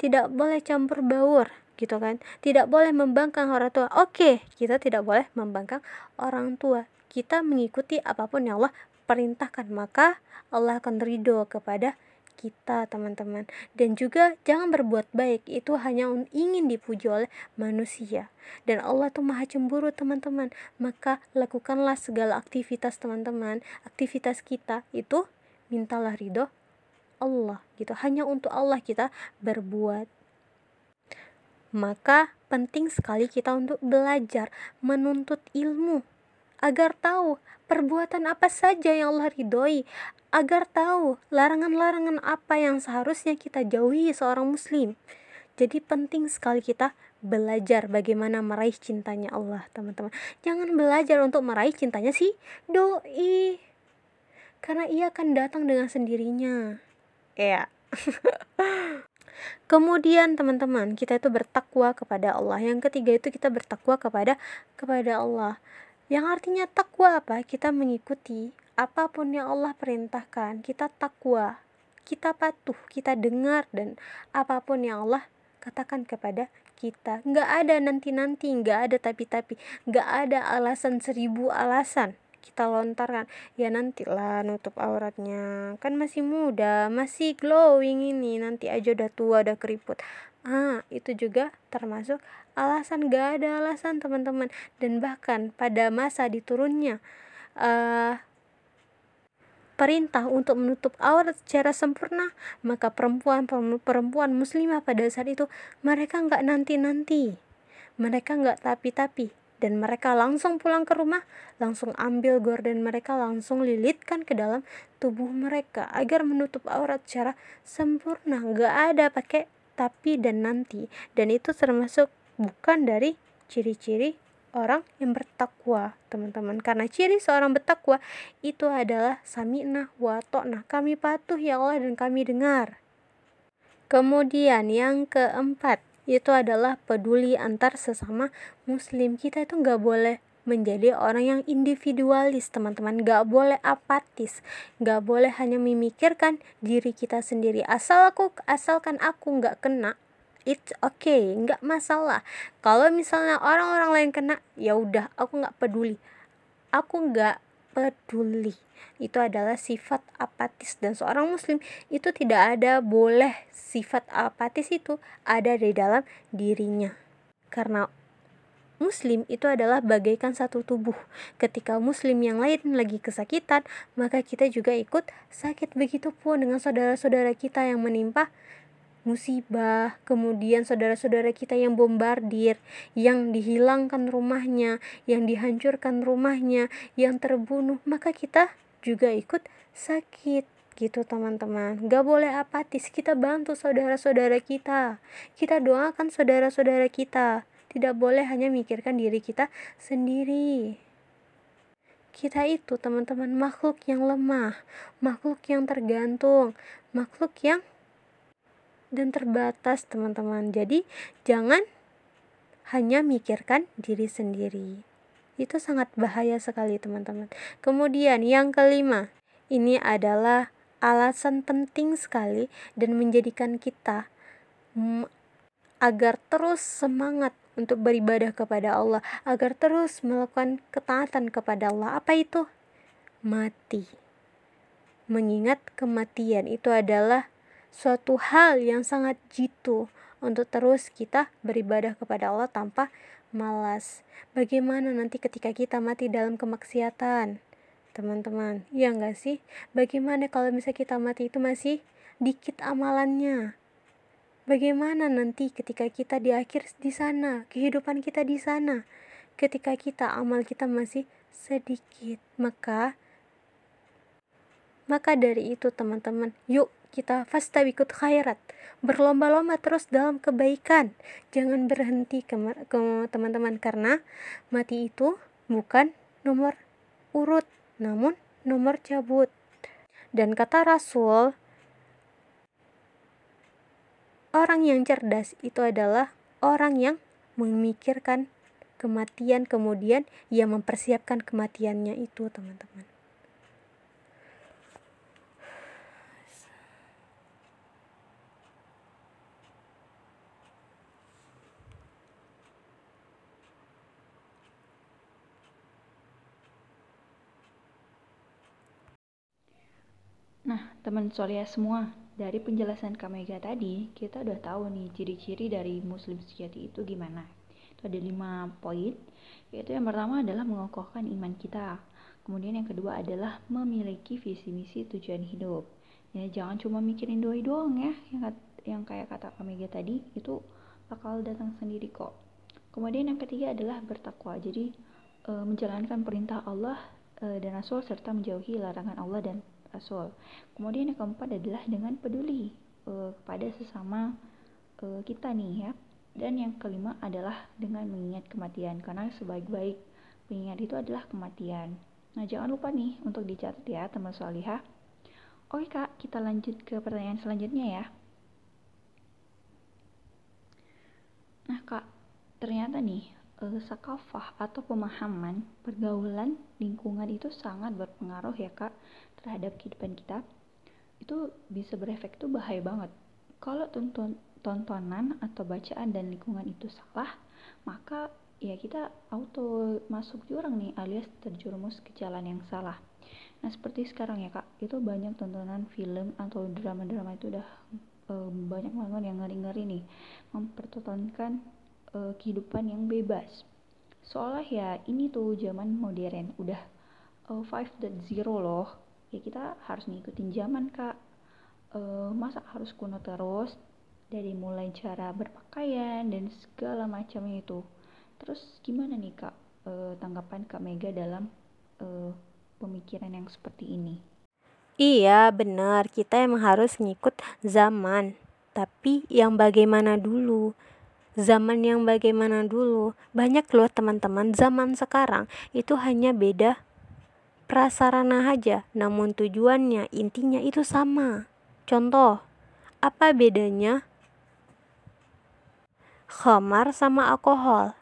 tidak boleh campur baur gitu kan tidak boleh membangkang orang tua oke kita tidak boleh membangkang orang tua kita mengikuti apa pun yang Allah perintahkan maka Allah akan ridho kepada kita teman-teman. Dan juga jangan berbuat baik itu hanya ingin dipuji oleh manusia. Dan Allah tuh maha cemburu teman-teman. Maka lakukanlah segala aktivitas teman-teman. Aktivitas kita itu mintalah ridho Allah gitu. Hanya untuk Allah kita berbuat. Maka penting sekali kita untuk belajar menuntut ilmu. Agar tahu perbuatan apa saja yang Allah ridhoi, agar tahu larangan-larangan apa yang seharusnya kita jauhi seorang muslim. Jadi penting sekali kita belajar bagaimana meraih cintanya Allah, teman-teman. Jangan belajar untuk meraih cintanya si doi. Karena ia akan datang dengan sendirinya. Ya. Kemudian teman-teman, kita itu bertakwa kepada Allah. Yang ketiga itu kita bertakwa kepada kepada Allah. Yang artinya takwa apa? Kita mengikuti apa pun yang Allah perintahkan. Kita takwa, kita patuh, kita dengar dan apa pun yang Allah katakan kepada kita. Nggak ada nanti-nanti, nggak ada tapi-tapi, nggak ada alasan seribu alasan kita lontarkan ya nantilah nutup auratnya kan masih muda masih glowing ini nanti aja udah tua udah keriput ah itu juga termasuk alasan gak ada alasan teman-teman. Dan bahkan pada masa diturunnya uh, perintah untuk menutup aurat secara sempurna maka perempuan perempuan muslimah pada saat itu mereka nggak nanti nanti mereka nggak tapi tapi dan mereka langsung pulang ke rumah, langsung ambil gorden mereka, langsung lilitkan ke dalam tubuh mereka agar menutup aurat secara sempurna. Gak ada pakai tapi dan nanti. Dan itu termasuk bukan dari ciri-ciri orang yang bertakwa teman-teman. Karena ciri seorang bertakwa itu adalah sami'na wa to'na kami patuh ya Allah dan kami dengar. Kemudian yang keempat itu adalah peduli antar sesama muslim. Kita itu nggak boleh menjadi orang yang individualis teman-teman. Gak boleh apatis. Gak boleh hanya memikirkan diri kita sendiri. Asal aku asalkan aku nggak kena it's okay. Nggak masalah. Kalau misalnya orang-orang lain kena ya udah aku nggak peduli. Aku nggak peduli. Itu adalah sifat apatis. Dan seorang muslim itu tidak ada boleh sifat apatis itu ada di dalam dirinya. Karena Muslim itu adalah bagaikan satu tubuh. Ketika Muslim yang lain lagi kesakitan, maka kita juga ikut sakit. Begitupun dengan saudara-saudara kita yang menimpa musibah, kemudian saudara-saudara kita yang bombardir, yang dihilangkan rumahnya, yang dihancurkan rumahnya, yang terbunuh, maka kita juga ikut sakit. Gitu teman-teman. Gak boleh apatis. Kita bantu saudara-saudara kita. Kita doakan saudara-saudara kita tidak boleh hanya mikirkan diri kita sendiri kita itu teman-teman makhluk yang lemah, makhluk yang tergantung, makhluk yang dan terbatas teman-teman. Jadi jangan hanya mikirkan diri sendiri. Itu sangat bahaya sekali teman-teman. Kemudian yang kelima, ini adalah alasan penting sekali dan menjadikan kita agar terus semangat untuk beribadah kepada Allah, agar terus melakukan ketaatan kepada Allah. Apa itu? Mati. Mengingat kematian itu adalah suatu hal yang sangat jitu untuk terus kita beribadah kepada Allah tanpa malas. Bagaimana nanti ketika kita mati dalam kemaksiatan? Teman-teman, ya enggak sih? Bagaimana kalau misalnya kita mati itu masih dikit amalannya? Bagaimana nanti ketika kita di akhir di sana, kehidupan kita di sana, ketika kita amal kita masih sedikit, maka maka dari itu teman-teman, yuk kita ikut khairat, berlomba-lomba terus dalam kebaikan. Jangan berhenti ke teman-teman karena mati itu bukan nomor urut, namun nomor cabut. Dan kata Rasul, Orang yang cerdas itu adalah orang yang memikirkan kematian kemudian ia mempersiapkan kematiannya itu teman-teman. Nah, teman Solia semua, dari penjelasan Kamega tadi, kita udah tahu nih ciri-ciri dari muslim sejati itu gimana. Itu ada lima poin, yaitu yang pertama adalah mengokohkan iman kita. Kemudian yang kedua adalah memiliki visi misi tujuan hidup. Ya, jangan cuma mikirin doi doang ya, yang, yang kayak kata Kamega tadi, itu bakal datang sendiri kok. Kemudian yang ketiga adalah bertakwa. Jadi e, menjalankan perintah Allah e, dan Rasul serta menjauhi larangan Allah dan Rasul. Kemudian yang keempat adalah dengan peduli uh, kepada sesama uh, kita nih ya. Dan yang kelima adalah dengan mengingat kematian karena sebaik-baik mengingat itu adalah kematian. Nah, jangan lupa nih untuk dicatat ya teman solihah. Oke kak, kita lanjut ke pertanyaan selanjutnya ya. Nah kak, ternyata nih uh, sakafah atau pemahaman pergaulan lingkungan itu sangat berpengaruh ya kak terhadap kehidupan kita itu bisa berefek tuh bahaya banget. Kalau tonton tontonan atau bacaan dan lingkungan itu salah maka ya kita auto masuk jurang nih alias terjerumus ke jalan yang salah. Nah seperti sekarang ya kak itu banyak tontonan film atau drama-drama itu udah um, banyak banget yang ngeri-ngeri nih mempertontonkan uh, kehidupan yang bebas. Soalnya ya ini tuh zaman modern udah uh, 5.0 loh ya kita harus ngikutin zaman kak. E, masa harus kuno terus dari mulai cara berpakaian dan segala macamnya itu. Terus gimana nih kak e, tanggapan kak Mega dalam e, pemikiran yang seperti ini? Iya benar. Kita emang harus ngikut zaman. Tapi yang bagaimana dulu? Zaman yang bagaimana dulu? Banyak loh teman-teman zaman sekarang. Itu hanya beda prasarana aja, namun tujuannya intinya itu sama. Contoh, apa bedanya khamar sama alkohol?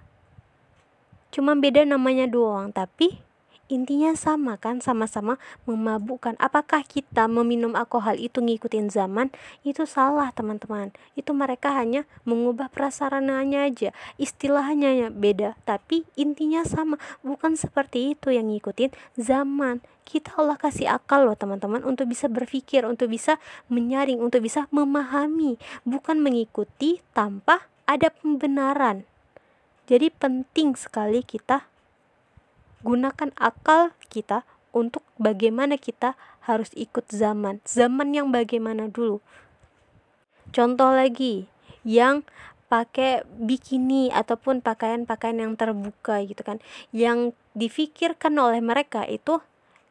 Cuma beda namanya doang, tapi intinya sama kan sama-sama memabukkan. Apakah kita meminum alkohol itu ngikutin zaman? Itu salah teman-teman. Itu mereka hanya mengubah prasarananya aja. Istilahnya beda tapi intinya sama. Bukan seperti itu yang ngikutin zaman. Kita Allah kasih akal loh teman-teman untuk bisa berpikir untuk bisa menyaring untuk bisa memahami. Bukan mengikuti tanpa ada pembenaran. Jadi penting sekali kita gunakan akal kita untuk bagaimana kita harus ikut zaman. Zaman yang bagaimana dulu. contoh lagi yang pakai bikini ataupun pakaian-pakaian yang terbuka gitu kan yang difikirkan oleh mereka itu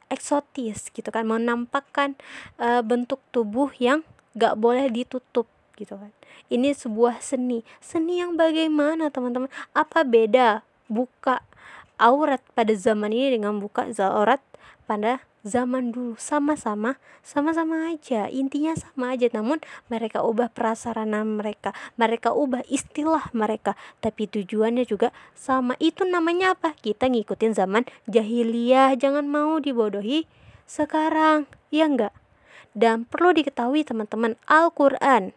eksotis gitu kan menampakkan uh, bentuk tubuh yang gak boleh ditutup gitu kan ini sebuah seni seni yang bagaimana teman-teman apa beda buka aurat pada zaman ini dengan buka aurat pada zaman dulu. Sama-sama sama-sama aja. Intinya sama aja namun mereka ubah prasarana mereka. Mereka ubah istilah mereka. Tapi tujuannya juga sama. Itu namanya apa? Kita ngikutin zaman jahiliyah. Jangan mau dibodohi sekarang. Ya enggak dan perlu diketahui teman-teman Al-Quran.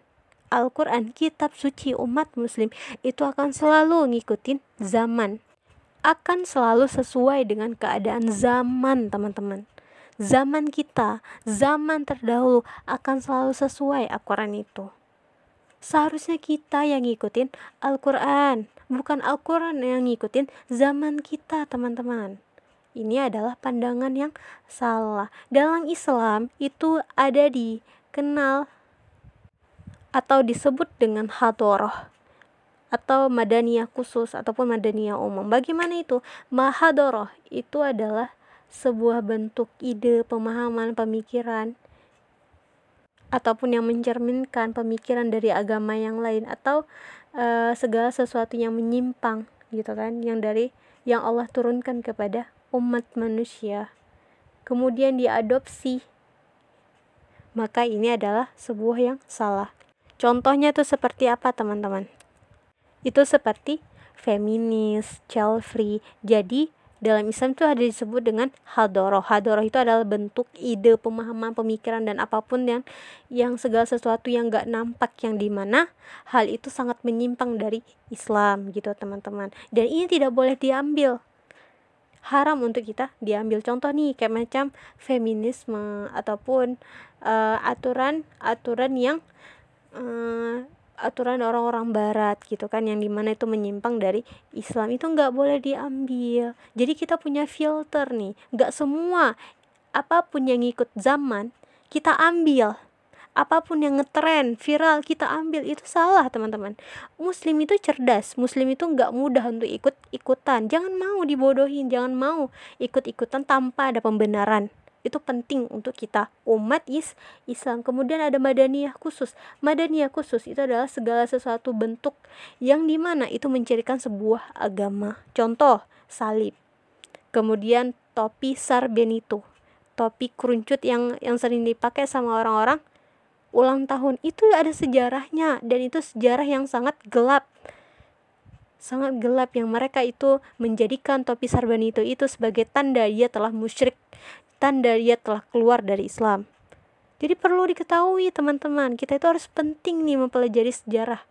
Al-Quran kitab suci umat muslim itu akan selalu ngikutin zaman akan selalu sesuai dengan keadaan zaman teman-teman zaman kita, zaman terdahulu akan selalu sesuai Al-Quran itu. Seharusnya kita yang ngikutin Al-Quran, bukan Al-Quran yang ngikutin zaman kita, teman-teman. Ini adalah pandangan yang salah. Dalam Islam itu ada dikenal atau disebut dengan hadoroh atau madaniyah khusus ataupun madaniyah umum. Bagaimana itu? Mahadoroh itu adalah sebuah bentuk ide, pemahaman, pemikiran ataupun yang mencerminkan pemikiran dari agama yang lain atau uh, segala sesuatu yang menyimpang gitu kan? Yang dari yang Allah turunkan kepada umat manusia. Kemudian diadopsi. Maka ini adalah sebuah yang salah. Contohnya itu seperti apa teman-teman itu seperti feminis, child free jadi dalam Islam itu ada disebut dengan hadoroh. Hadoroh itu adalah bentuk ide, pemahaman, pemikiran dan apa pun yang yang segala sesuatu yang gak nampak yang di mana hal itu sangat menyimpang dari Islam gitu teman-teman. Dan ini tidak boleh diambil haram untuk kita diambil contoh nih kayak macam feminisme ataupun uh, aturan aturan yang uh, aturan orang-orang barat gitu kan yang di mana itu menyimpang dari Islam itu nggak boleh diambil. Jadi kita punya filter nih nggak semua apa pun yang ikut zaman kita ambil. Apa pun yang ngetren viral kita ambil. Itu salah teman-teman. Muslim itu cerdas. Muslim itu nggak mudah untuk ikut ikutan jangan mau dibodohin jangan mau ikut ikutan tanpa ada pembenaran itu penting untuk kita. Umat is Islam. Kemudian ada madaniyah khusus. Madaniyah khusus itu adalah segala sesuatu bentuk yang di mana itu mencirikan sebuah agama. Contoh salib. Kemudian topi sar benito topi keruncut yang yang sering dipakai sama orang-orang ulang tahun. Itu ada sejarahnya dan itu sejarah yang sangat gelap. Sangat gelap yang mereka itu menjadikan topi sarbanito itu sebagai tanda dia telah musyrik tanda dia telah keluar dari Islam. Jadi perlu diketahui teman-teman, kita itu harus penting nih mempelajari sejarah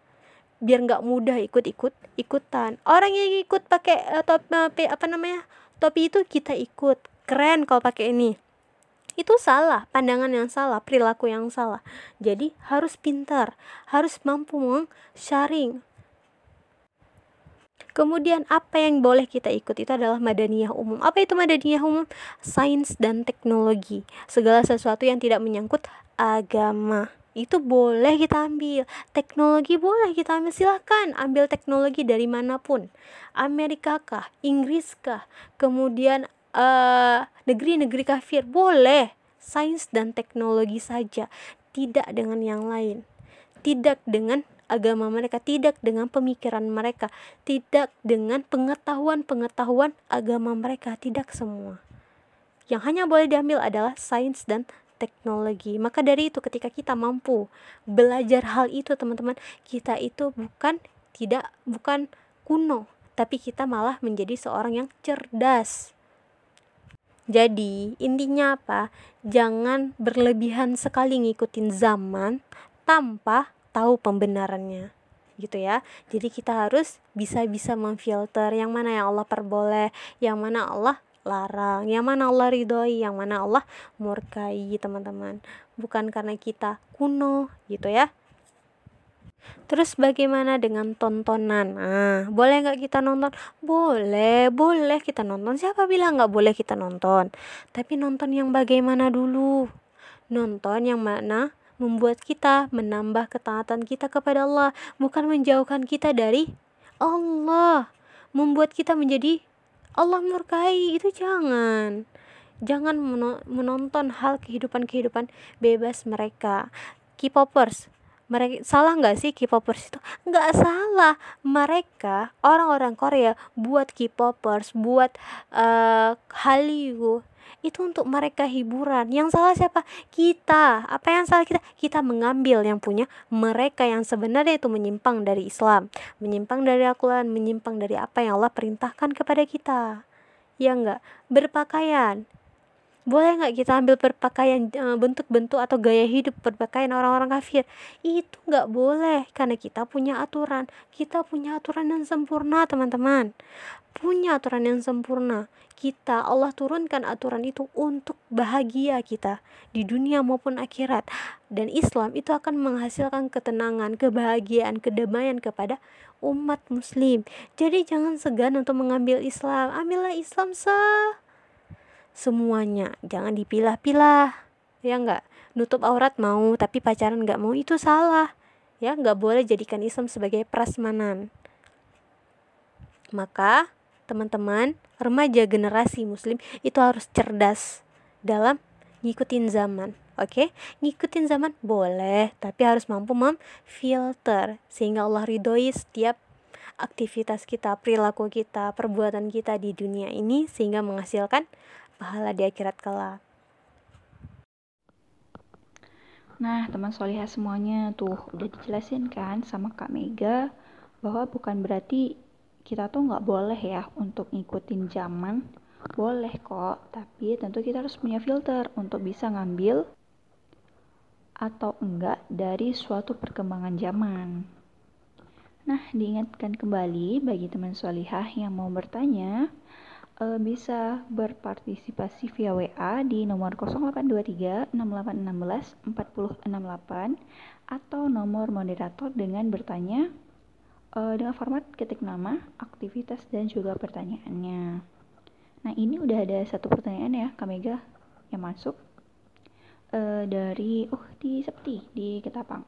biar nggak mudah ikut-ikut ikutan. Orang yang ikut pakai uh, topi apa namanya topi itu kita ikut keren kalau pakai ini. Itu salah, pandangan yang salah, perilaku yang salah. Jadi harus pintar, harus mampu meng-sharing, Kemudian apa yang boleh kita ikut? Itu adalah madaniyah umum. Apa itu madaniyah umum? Sains dan teknologi. Segala sesuatu yang tidak menyangkut agama. Itu boleh kita ambil. Teknologi boleh kita ambil. Silahkan ambil teknologi dari mana pun. Amerika kah? Inggris kah? Kemudian negeri eh, negeri-negeri kafir? Boleh. Sains dan teknologi saja. Tidak dengan yang lain. Tidak dengan agama mereka, tidak dengan pemikiran mereka, tidak dengan pengetahuan-pengetahuan agama mereka, tidak semua. Yang hanya boleh diambil adalah sains dan teknologi. Maka dari itu ketika kita mampu belajar hal itu teman-teman, kita itu bukan tidak bukan kuno, tapi kita malah menjadi seorang yang cerdas. Jadi, intinya apa? Jangan berlebihan sekali ngikutin zaman tanpa tahu pembenarannya gitu ya. Jadi kita harus bisa-bisa memfilter yang mana yang Allah perboleh, yang mana Allah larang, yang mana Allah ridhoi, yang mana Allah murkai, teman-teman. Bukan karena kita kuno gitu ya. Terus bagaimana dengan tontonan? Nah, boleh nggak kita nonton? Boleh, boleh kita nonton. Siapa bilang nggak boleh kita nonton? Tapi nonton yang bagaimana dulu? Nonton yang mana membuat kita menambah ketaatan kita kepada Allah, bukan menjauhkan kita dari Allah, membuat kita menjadi Allah murkai. Itu jangan. Jangan menonton hal kehidupan-kehidupan bebas mereka. K-popers, mereka salah nggak sih K-popers itu? Nggak salah. Mereka orang-orang Korea buat K-popers, buat uh, Hallyu itu untuk mereka hiburan. Yang salah siapa? Kita. Apa yang salah kita? Kita mengambil yang punya mereka yang sebenarnya itu menyimpang dari Islam menyimpang dari Al-Quran menyimpang dari apa yang Allah perintahkan kepada kita. Ya enggak berpakaian boleh nggak kita ambil berpakaian eh, bentuk-bentuk atau gaya hidup berpakaian orang-orang kafir? Itu nggak boleh karena kita punya aturan. Kita punya aturan yang sempurna teman-teman. Punya aturan yang sempurna. Kita Allah turunkan aturan itu untuk bahagia kita di dunia maupun akhirat. Dan Islam itu akan menghasilkan ketenangan kebahagiaan kedamaian kepada umat muslim. Jadi jangan segan untuk mengambil Islam. Ambillah Islam sah semuanya. Jangan dipilah-pilah ya enggak nutup aurat mau tapi pacaran nggak mau itu salah. Ya nggak boleh jadikan Islam sebagai prasmanan. Maka teman-teman remaja generasi muslim itu harus cerdas dalam ngikutin zaman oke? Okay? ngikutin zaman boleh tapi harus mampu memfilter sehingga Allah ridhoi setiap aktivitas kita perilaku kita perbuatan kita di dunia ini sehingga menghasilkan pahala di akhirat kelak. Nah, teman solihah semuanya tuh udah dijelasin kan sama Kak Mega bahwa bukan berarti kita tuh nggak boleh ya untuk ngikutin zaman. Boleh kok, tapi tentu kita harus punya filter untuk bisa ngambil atau enggak dari suatu perkembangan zaman. Nah, diingatkan kembali bagi teman solihah yang mau bertanya, uh, bisa berpartisipasi via WA di nomor 0823 6816 4068 atau nomor moderator dengan bertanya uh, dengan format ketik nama, aktivitas dan juga pertanyaannya. Nah ini udah ada satu pertanyaan ya Kak Mega yang masuk uh, dari uh di Septi di Ketapang.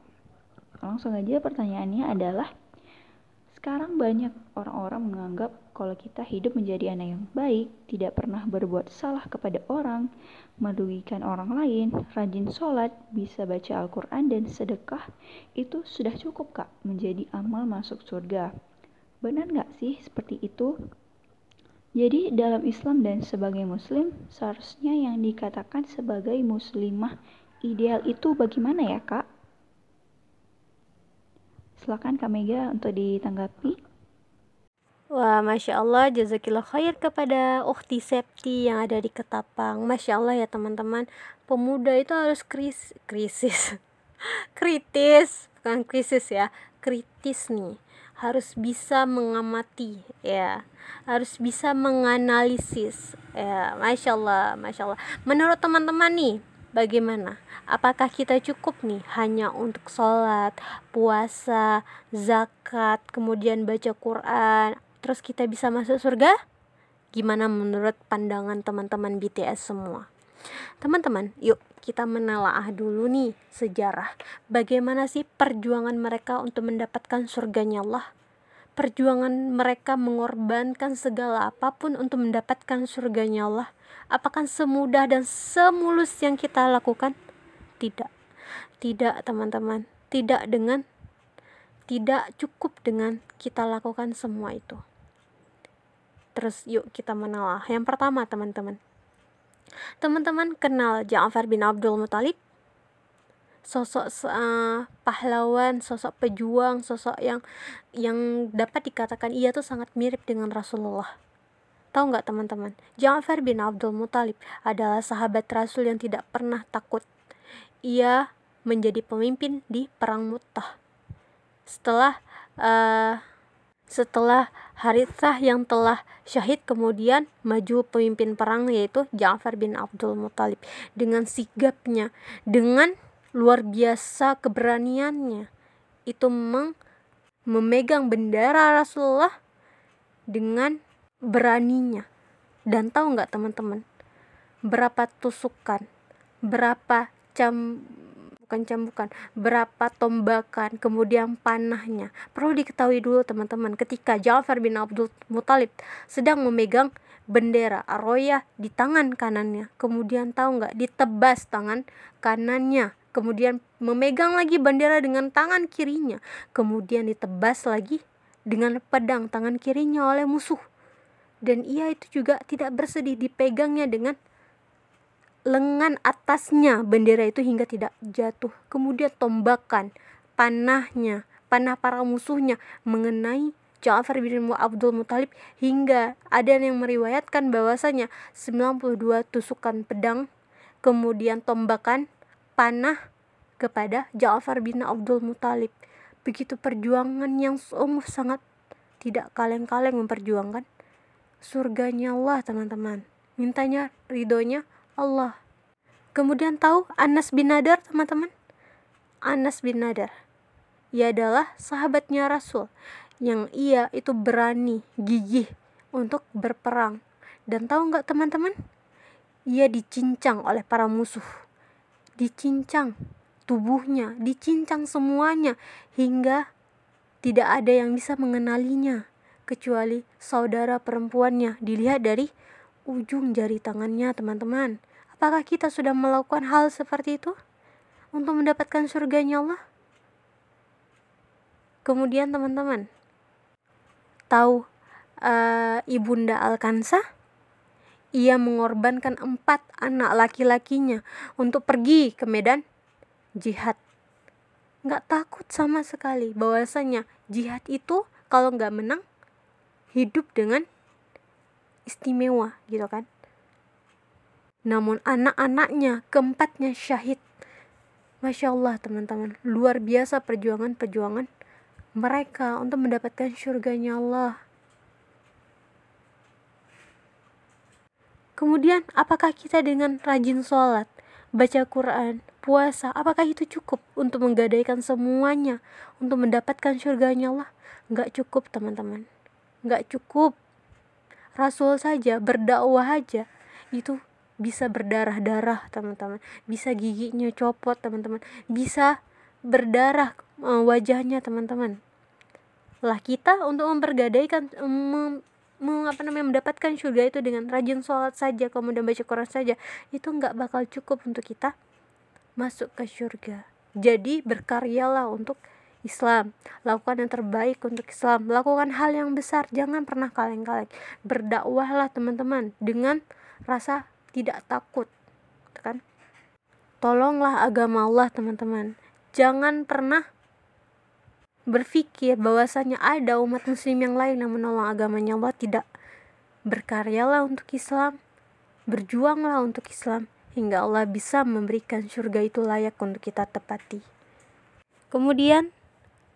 Langsung aja pertanyaannya adalah sekarang banyak orang-orang menganggap kalau kita hidup menjadi anak yang baik, tidak pernah berbuat salah kepada orang, merugikan orang lain, rajin sholat, bisa baca Al-Quran dan sedekah, itu sudah cukup kak menjadi amal masuk surga. Benar nggak sih seperti itu? Jadi dalam Islam dan sebagai muslim, seharusnya yang dikatakan sebagai muslimah ideal itu bagaimana ya kak? Silakan Kak Mega untuk ditanggapi. Wah, Masya Allah, jazakillah khair kepada Ukti Septi yang ada di Ketapang. Masya Allah ya teman-teman, pemuda itu harus kris krisis, kritis, bukan krisis ya, kritis nih. Harus bisa mengamati, ya, harus bisa menganalisis, ya, Masya Allah, Masya Allah. Menurut teman-teman nih, bagaimana? Apakah kita cukup nih hanya untuk sholat, puasa, zakat, kemudian baca Quran, terus kita bisa masuk surga? Gimana menurut pandangan teman-teman BTS semua? Teman-teman, yuk kita menelaah dulu nih sejarah. Bagaimana sih perjuangan mereka untuk mendapatkan surganya Allah? Perjuangan mereka mengorbankan segala apa pun untuk mendapatkan surganya Allah Apakah semudah dan semulus yang kita lakukan? Tidak. Tidak, teman-teman. Tidak dengan tidak cukup dengan kita lakukan semua itu. Terus yuk kita menelaah. Yang pertama, teman-teman. Teman-teman kenal Ja'far bin Abdul Muthalib? Sosok uh, pahlawan, sosok pejuang, sosok yang yang dapat dikatakan ia tuh sangat mirip dengan Rasulullah Tahu nggak teman-teman? Ja'far bin Abdul Muthalib adalah sahabat Rasul yang tidak pernah takut. Ia menjadi pemimpin di perang Mu'tah. Setelah uh, setelah Harithah yang telah syahid kemudian maju pemimpin perang yaitu Ja'far bin Abdul Muthalib dengan sigapnya, dengan luar biasa keberaniannya itu meng memegang bendera Rasulullah dengan beraninya. Dan tahu nggak teman-teman, berapa tusukan, berapa cam bukan cambukan-cambukan, berapa tombakan, kemudian panahnya. Perlu diketahui dulu teman-teman, ketika Ja'far bin Abdul Muthalib sedang memegang bendera Aroya di tangan kanannya, kemudian tahu nggak ditebas tangan kanannya, kemudian memegang lagi bendera dengan tangan kirinya, kemudian ditebas lagi dengan pedang tangan kirinya oleh musuh. Dan ia itu juga tidak bersedih dipegangnya dengan lengan atasnya bendera itu hingga tidak jatuh. Kemudian tombakan, panahnya, panah para musuhnya mengenai Ja'far bin Abdul Muthalib hingga ada yang meriwayatkan bahwasanya 92 tusukan pedang kemudian tombakan panah kepada Ja'far bin Abdul Muthalib. Begitu perjuangan yang sungguh sangat tidak kaleng-kaleng memperjuangkan surganya Allah teman-teman. Mintanya ridhonya Allah. Kemudian tahu Anas bin Nadar, teman-teman? Anas bin Nadar. Ia adalah sahabatnya Rasul yang ia itu berani, gigih untuk berperang. Dan tahu nggak teman-teman? Ia dicincang oleh para musuh. Dicincang tubuhnya, dicincang semuanya hingga tidak ada yang bisa mengenalinya kecuali saudara perempuannya dilihat dari ujung jari tangannya, teman-teman. Apakah kita sudah melakukan hal seperti itu untuk mendapatkan surganya Allah? Kemudian teman-teman, tahu uh, ibunda Alkansa? Ia mengorbankan empat anak laki-lakinya untuk pergi ke medan jihad. Nggak takut sama sekali bahwasanya jihad itu kalau nggak menang hidup dengan istimewa gitu kan? Namun anak-anaknya keempatnya syahid. Masya Allah teman-teman. Luar biasa perjuangan-perjuangan mereka untuk mendapatkan surganya Allah Kemudian, apakah kita dengan rajin sholat, baca Quran, puasa, apakah itu cukup untuk menggadaikan semuanya, untuk mendapatkan surganya Allah? Nggak cukup, teman-teman. Nggak cukup Rasul saja berdakwah aja itu bisa berdarah-darah teman-teman bisa giginya copot teman-teman bisa berdarah uh, wajahnya teman-teman lah kita untuk mempergadaikan mem, mem, apa namanya mendapatkan surga itu dengan rajin sholat saja kemudian baca Quran saja itu nggak bakal cukup untuk kita masuk ke surga. Jadi berkaryalah untuk Islam. Lakukan yang terbaik untuk Islam. Lakukan hal yang besar. Jangan pernah kaleng-kaleng. Berdakwahlah teman-teman dengan rasa tidak takut kan? Tolonglah agama Allah teman-teman. Jangan pernah berpikir bahwasanya ada umat muslim yang lain yang menolong agamanya Allah tidak berkaryalah untuk Islam berjuanglah untuk Islam hingga Allah bisa memberikan surga itu layak untuk kita tepati kemudian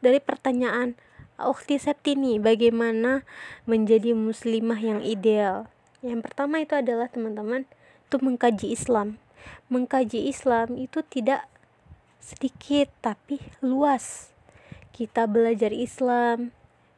dari pertanyaan Ukti Septini, bagaimana menjadi muslimah yang ideal? Yang pertama itu adalah teman-teman itu mengkaji Islam. Mengkaji Islam itu tidak sedikit tapi luas. Kita belajar Islam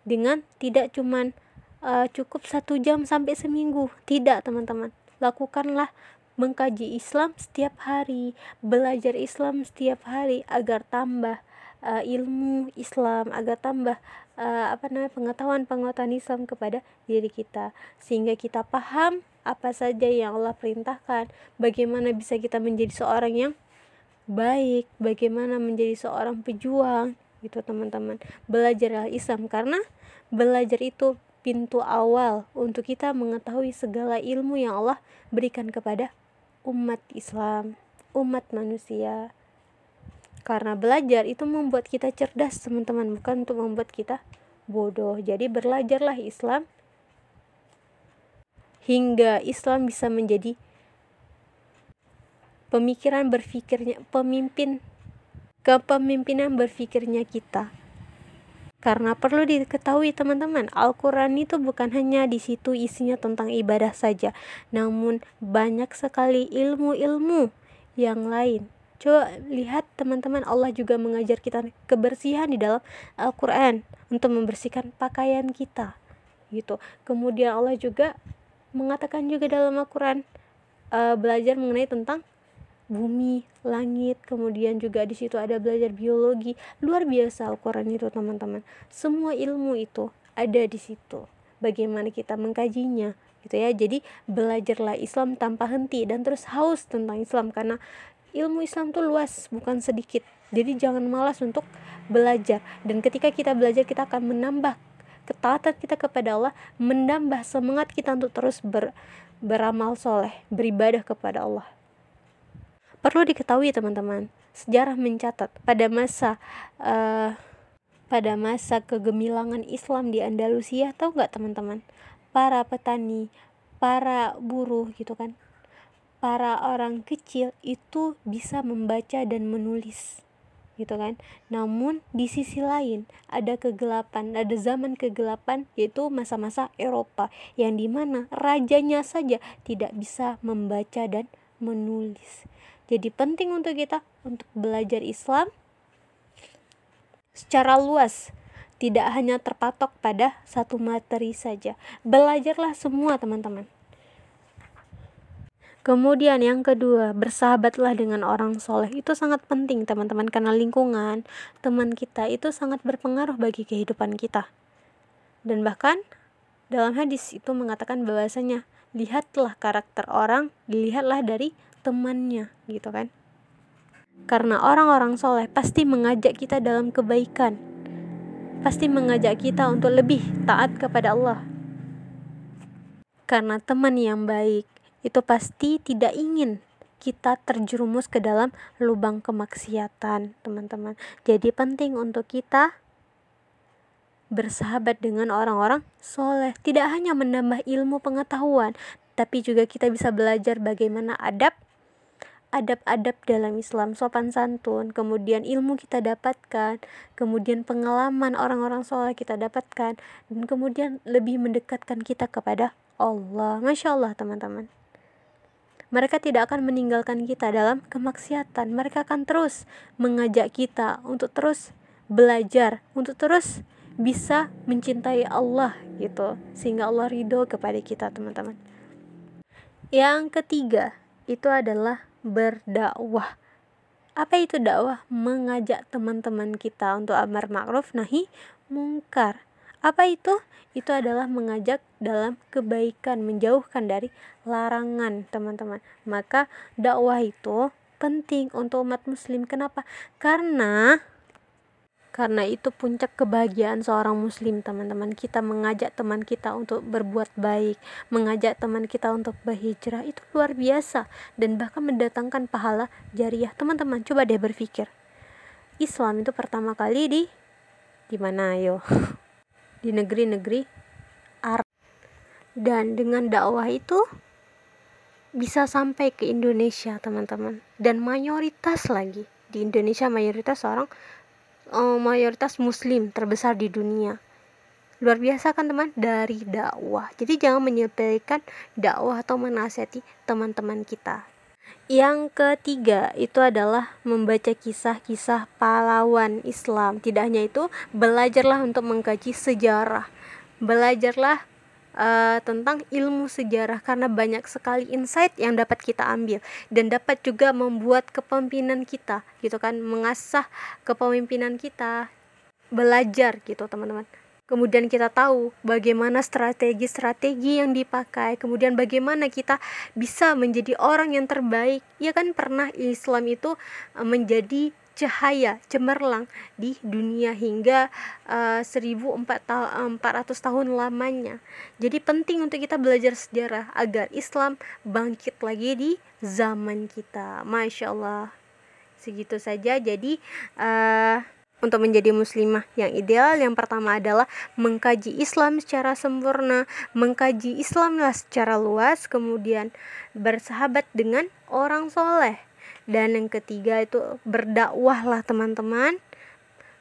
dengan tidak cuman uh, cukup satu jam sampai seminggu. Tidak teman-teman. Lakukanlah mengkaji Islam setiap hari, belajar Islam setiap hari agar tambah uh, ilmu Islam agar tambah uh, apa namanya pengetahuan-pengetahuan Islam kepada diri kita sehingga kita paham apa saja yang Allah perintahkan bagaimana bisa kita menjadi seorang yang baik bagaimana menjadi seorang pejuang gitu teman-teman. Belajar Islam karena belajar itu pintu awal untuk kita mengetahui segala ilmu yang Allah berikan kepada umat Islam umat manusia. Karena belajar itu membuat kita cerdas teman-teman bukan untuk membuat kita bodoh. Jadi belajarlah Islam hingga Islam bisa menjadi pemikiran berpikirnya pemimpin kepemimpinan berpikirnya kita karena perlu diketahui teman-teman Al-Quran itu bukan hanya di situ isinya tentang ibadah saja namun banyak sekali ilmu-ilmu yang lain Coba lihat teman-teman Allah juga mengajar kita kebersihan di dalam Al-Qur'an untuk membersihkan pakaian kita. Gitu. Kemudian Allah juga mengatakan juga dalam Al-Qur'an uh, belajar mengenai tentang bumi, langit, kemudian juga di situ ada belajar biologi. Luar biasa Al-Qur'an itu, teman-teman. Semua ilmu itu ada di situ. Bagaimana kita mengkajinya, gitu ya. Jadi belajarlah Islam tanpa henti dan terus haus tentang Islam karena ilmu Islam tuh luas, bukan sedikit. Jadi jangan malas untuk belajar dan ketika kita belajar kita akan menambah ketaatan kita kepada Allah, menambah semangat kita untuk terus ber, beramal soleh, beribadah kepada Allah. Perlu diketahui teman-teman, sejarah mencatat pada masa uh, pada masa kegemilangan Islam di Andalusia, tahu nggak teman-teman? Para petani, para buruh gitu kan, para orang kecil itu bisa membaca dan menulis gitu kan. Namun di sisi lain ada kegelapan, ada zaman kegelapan yaitu masa-masa Eropa yang di mana rajanya saja tidak bisa membaca dan menulis. Jadi penting untuk kita untuk belajar Islam secara luas, tidak hanya terpatok pada satu materi saja. Belajarlah semua, teman-teman. Kemudian yang kedua, bersahabatlah dengan orang soleh. Itu sangat penting teman-teman karena lingkungan teman kita itu sangat berpengaruh bagi kehidupan kita. Dan bahkan dalam hadis itu mengatakan bahwasanya lihatlah karakter orang, dilihatlah dari temannya gitu kan karena orang-orang soleh pasti mengajak kita dalam kebaikan pasti mengajak kita untuk lebih taat kepada Allah karena teman yang baik itu pasti tidak ingin kita terjerumus ke dalam lubang kemaksiatan, teman-teman. Jadi penting untuk kita bersahabat dengan orang-orang soleh. Tidak hanya menambah ilmu pengetahuan, tapi juga kita bisa belajar bagaimana adab adab-adab dalam Islam, sopan santun, kemudian ilmu kita dapatkan, kemudian pengalaman orang-orang soleh kita dapatkan, dan kemudian lebih mendekatkan kita kepada Allah. Masya Allah teman-teman. Mereka tidak akan meninggalkan kita dalam kemaksiatan. Mereka akan terus mengajak kita untuk terus belajar, untuk terus bisa mencintai Allah gitu. Sehingga Allah ridho kepada kita teman-teman. Yang ketiga, itu adalah berdakwah. Apa itu dakwah? Mengajak teman-teman kita untuk amar ma'ruf nahi mungkar. Apa itu? Itu adalah mengajak dalam kebaikan, menjauhkan dari larangan, teman-teman. Maka dakwah itu penting untuk umat muslim. Kenapa? Karena karena itu puncak kebahagiaan seorang muslim, teman-teman. Kita mengajak teman kita untuk berbuat baik, mengajak teman kita untuk berhijrah itu luar biasa dan bahkan mendatangkan pahala jariah. Teman-teman, coba deh berpikir. Islam itu pertama kali di di mana ayo? Di negeri-negeri Arab. Dan dengan dakwah itu bisa sampai ke Indonesia, teman-teman. Dan mayoritas lagi di Indonesia mayoritas orang uh, mayoritas muslim terbesar di dunia. Luar biasa kan teman? Dari dakwah. Jadi jangan menyepelekan dakwah atau menasihati teman-teman kita. Yang ketiga itu adalah membaca kisah-kisah pahlawan Islam. Tidak hanya itu belajarlah untuk mengkaji sejarah. Belajarlah uh, tentang ilmu sejarah karena banyak sekali insight yang dapat kita ambil dan dapat juga membuat kepemimpinan kita gitu kan mengasah kepemimpinan kita belajar gitu teman-teman kemudian kita tahu bagaimana strategi-strategi yang dipakai, kemudian bagaimana kita bisa menjadi orang yang terbaik. Ya kan pernah Islam itu eh, menjadi cahaya cemerlang di dunia hingga uh, 1400 tahun lamanya. Jadi penting untuk kita belajar sejarah agar Islam bangkit lagi di zaman kita. Masya Allah. Segitu saja. Jadi uh, untuk menjadi muslimah yang ideal yang pertama adalah mengkaji Islam secara sempurna, mengkaji Islamlah secara luas, kemudian bersahabat dengan orang soleh dan yang ketiga itu berdakwahlah teman-teman.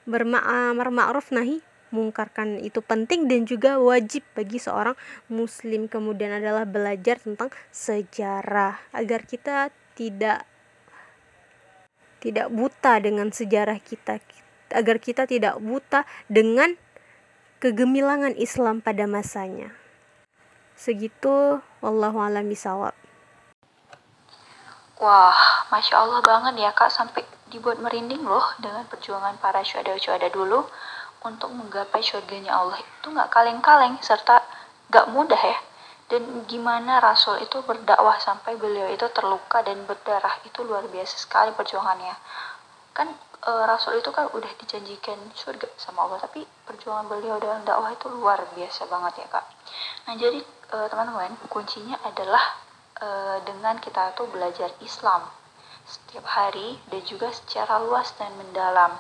Berma'amar ma'ruf nahi mungkarkan itu penting dan juga wajib bagi seorang muslim. Kemudian adalah belajar tentang sejarah agar kita tidak tidak buta dengan sejarah kita agar kita tidak buta dengan kegemilangan Islam pada masanya. Segitu wallahu alam bisawab Wah, Masya Allah banget ya kak, sampai dibuat merinding loh dengan perjuangan para syuhada-syuhada dulu untuk menggapai surganya Allah itu nggak kaleng-kaleng serta nggak mudah ya. Dan gimana Rasul itu berdakwah sampai beliau itu terluka dan berdarah itu luar biasa sekali perjuangannya. Kan e, Rasul itu kan udah dijanjikan surga sama Allah, tapi perjuangan beliau dalam dakwah itu luar biasa banget ya kak. Nah jadi e, teman-teman kuncinya adalah uh, dengan kita tuh belajar Islam setiap hari dan juga secara luas dan mendalam.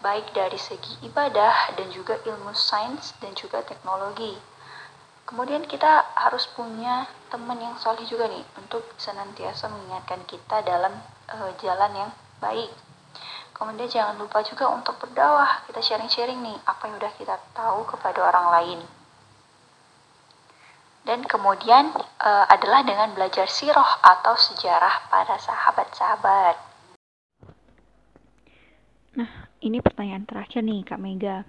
Baik dari segi ibadah dan juga ilmu sains dan juga teknologi. Kemudian kita harus punya teman yang soleh juga nih untuk senantiasa mengingatkan kita dalam uh, jalan yang baik. Kemudian jangan lupa juga untuk berdakwah. Kita sharing-sharing nih apa yang udah kita tahu kepada orang lain dan kemudian e, adalah dengan belajar siroh atau sejarah para sahabat-sahabat. Nah, ini pertanyaan terakhir nih Kak Mega.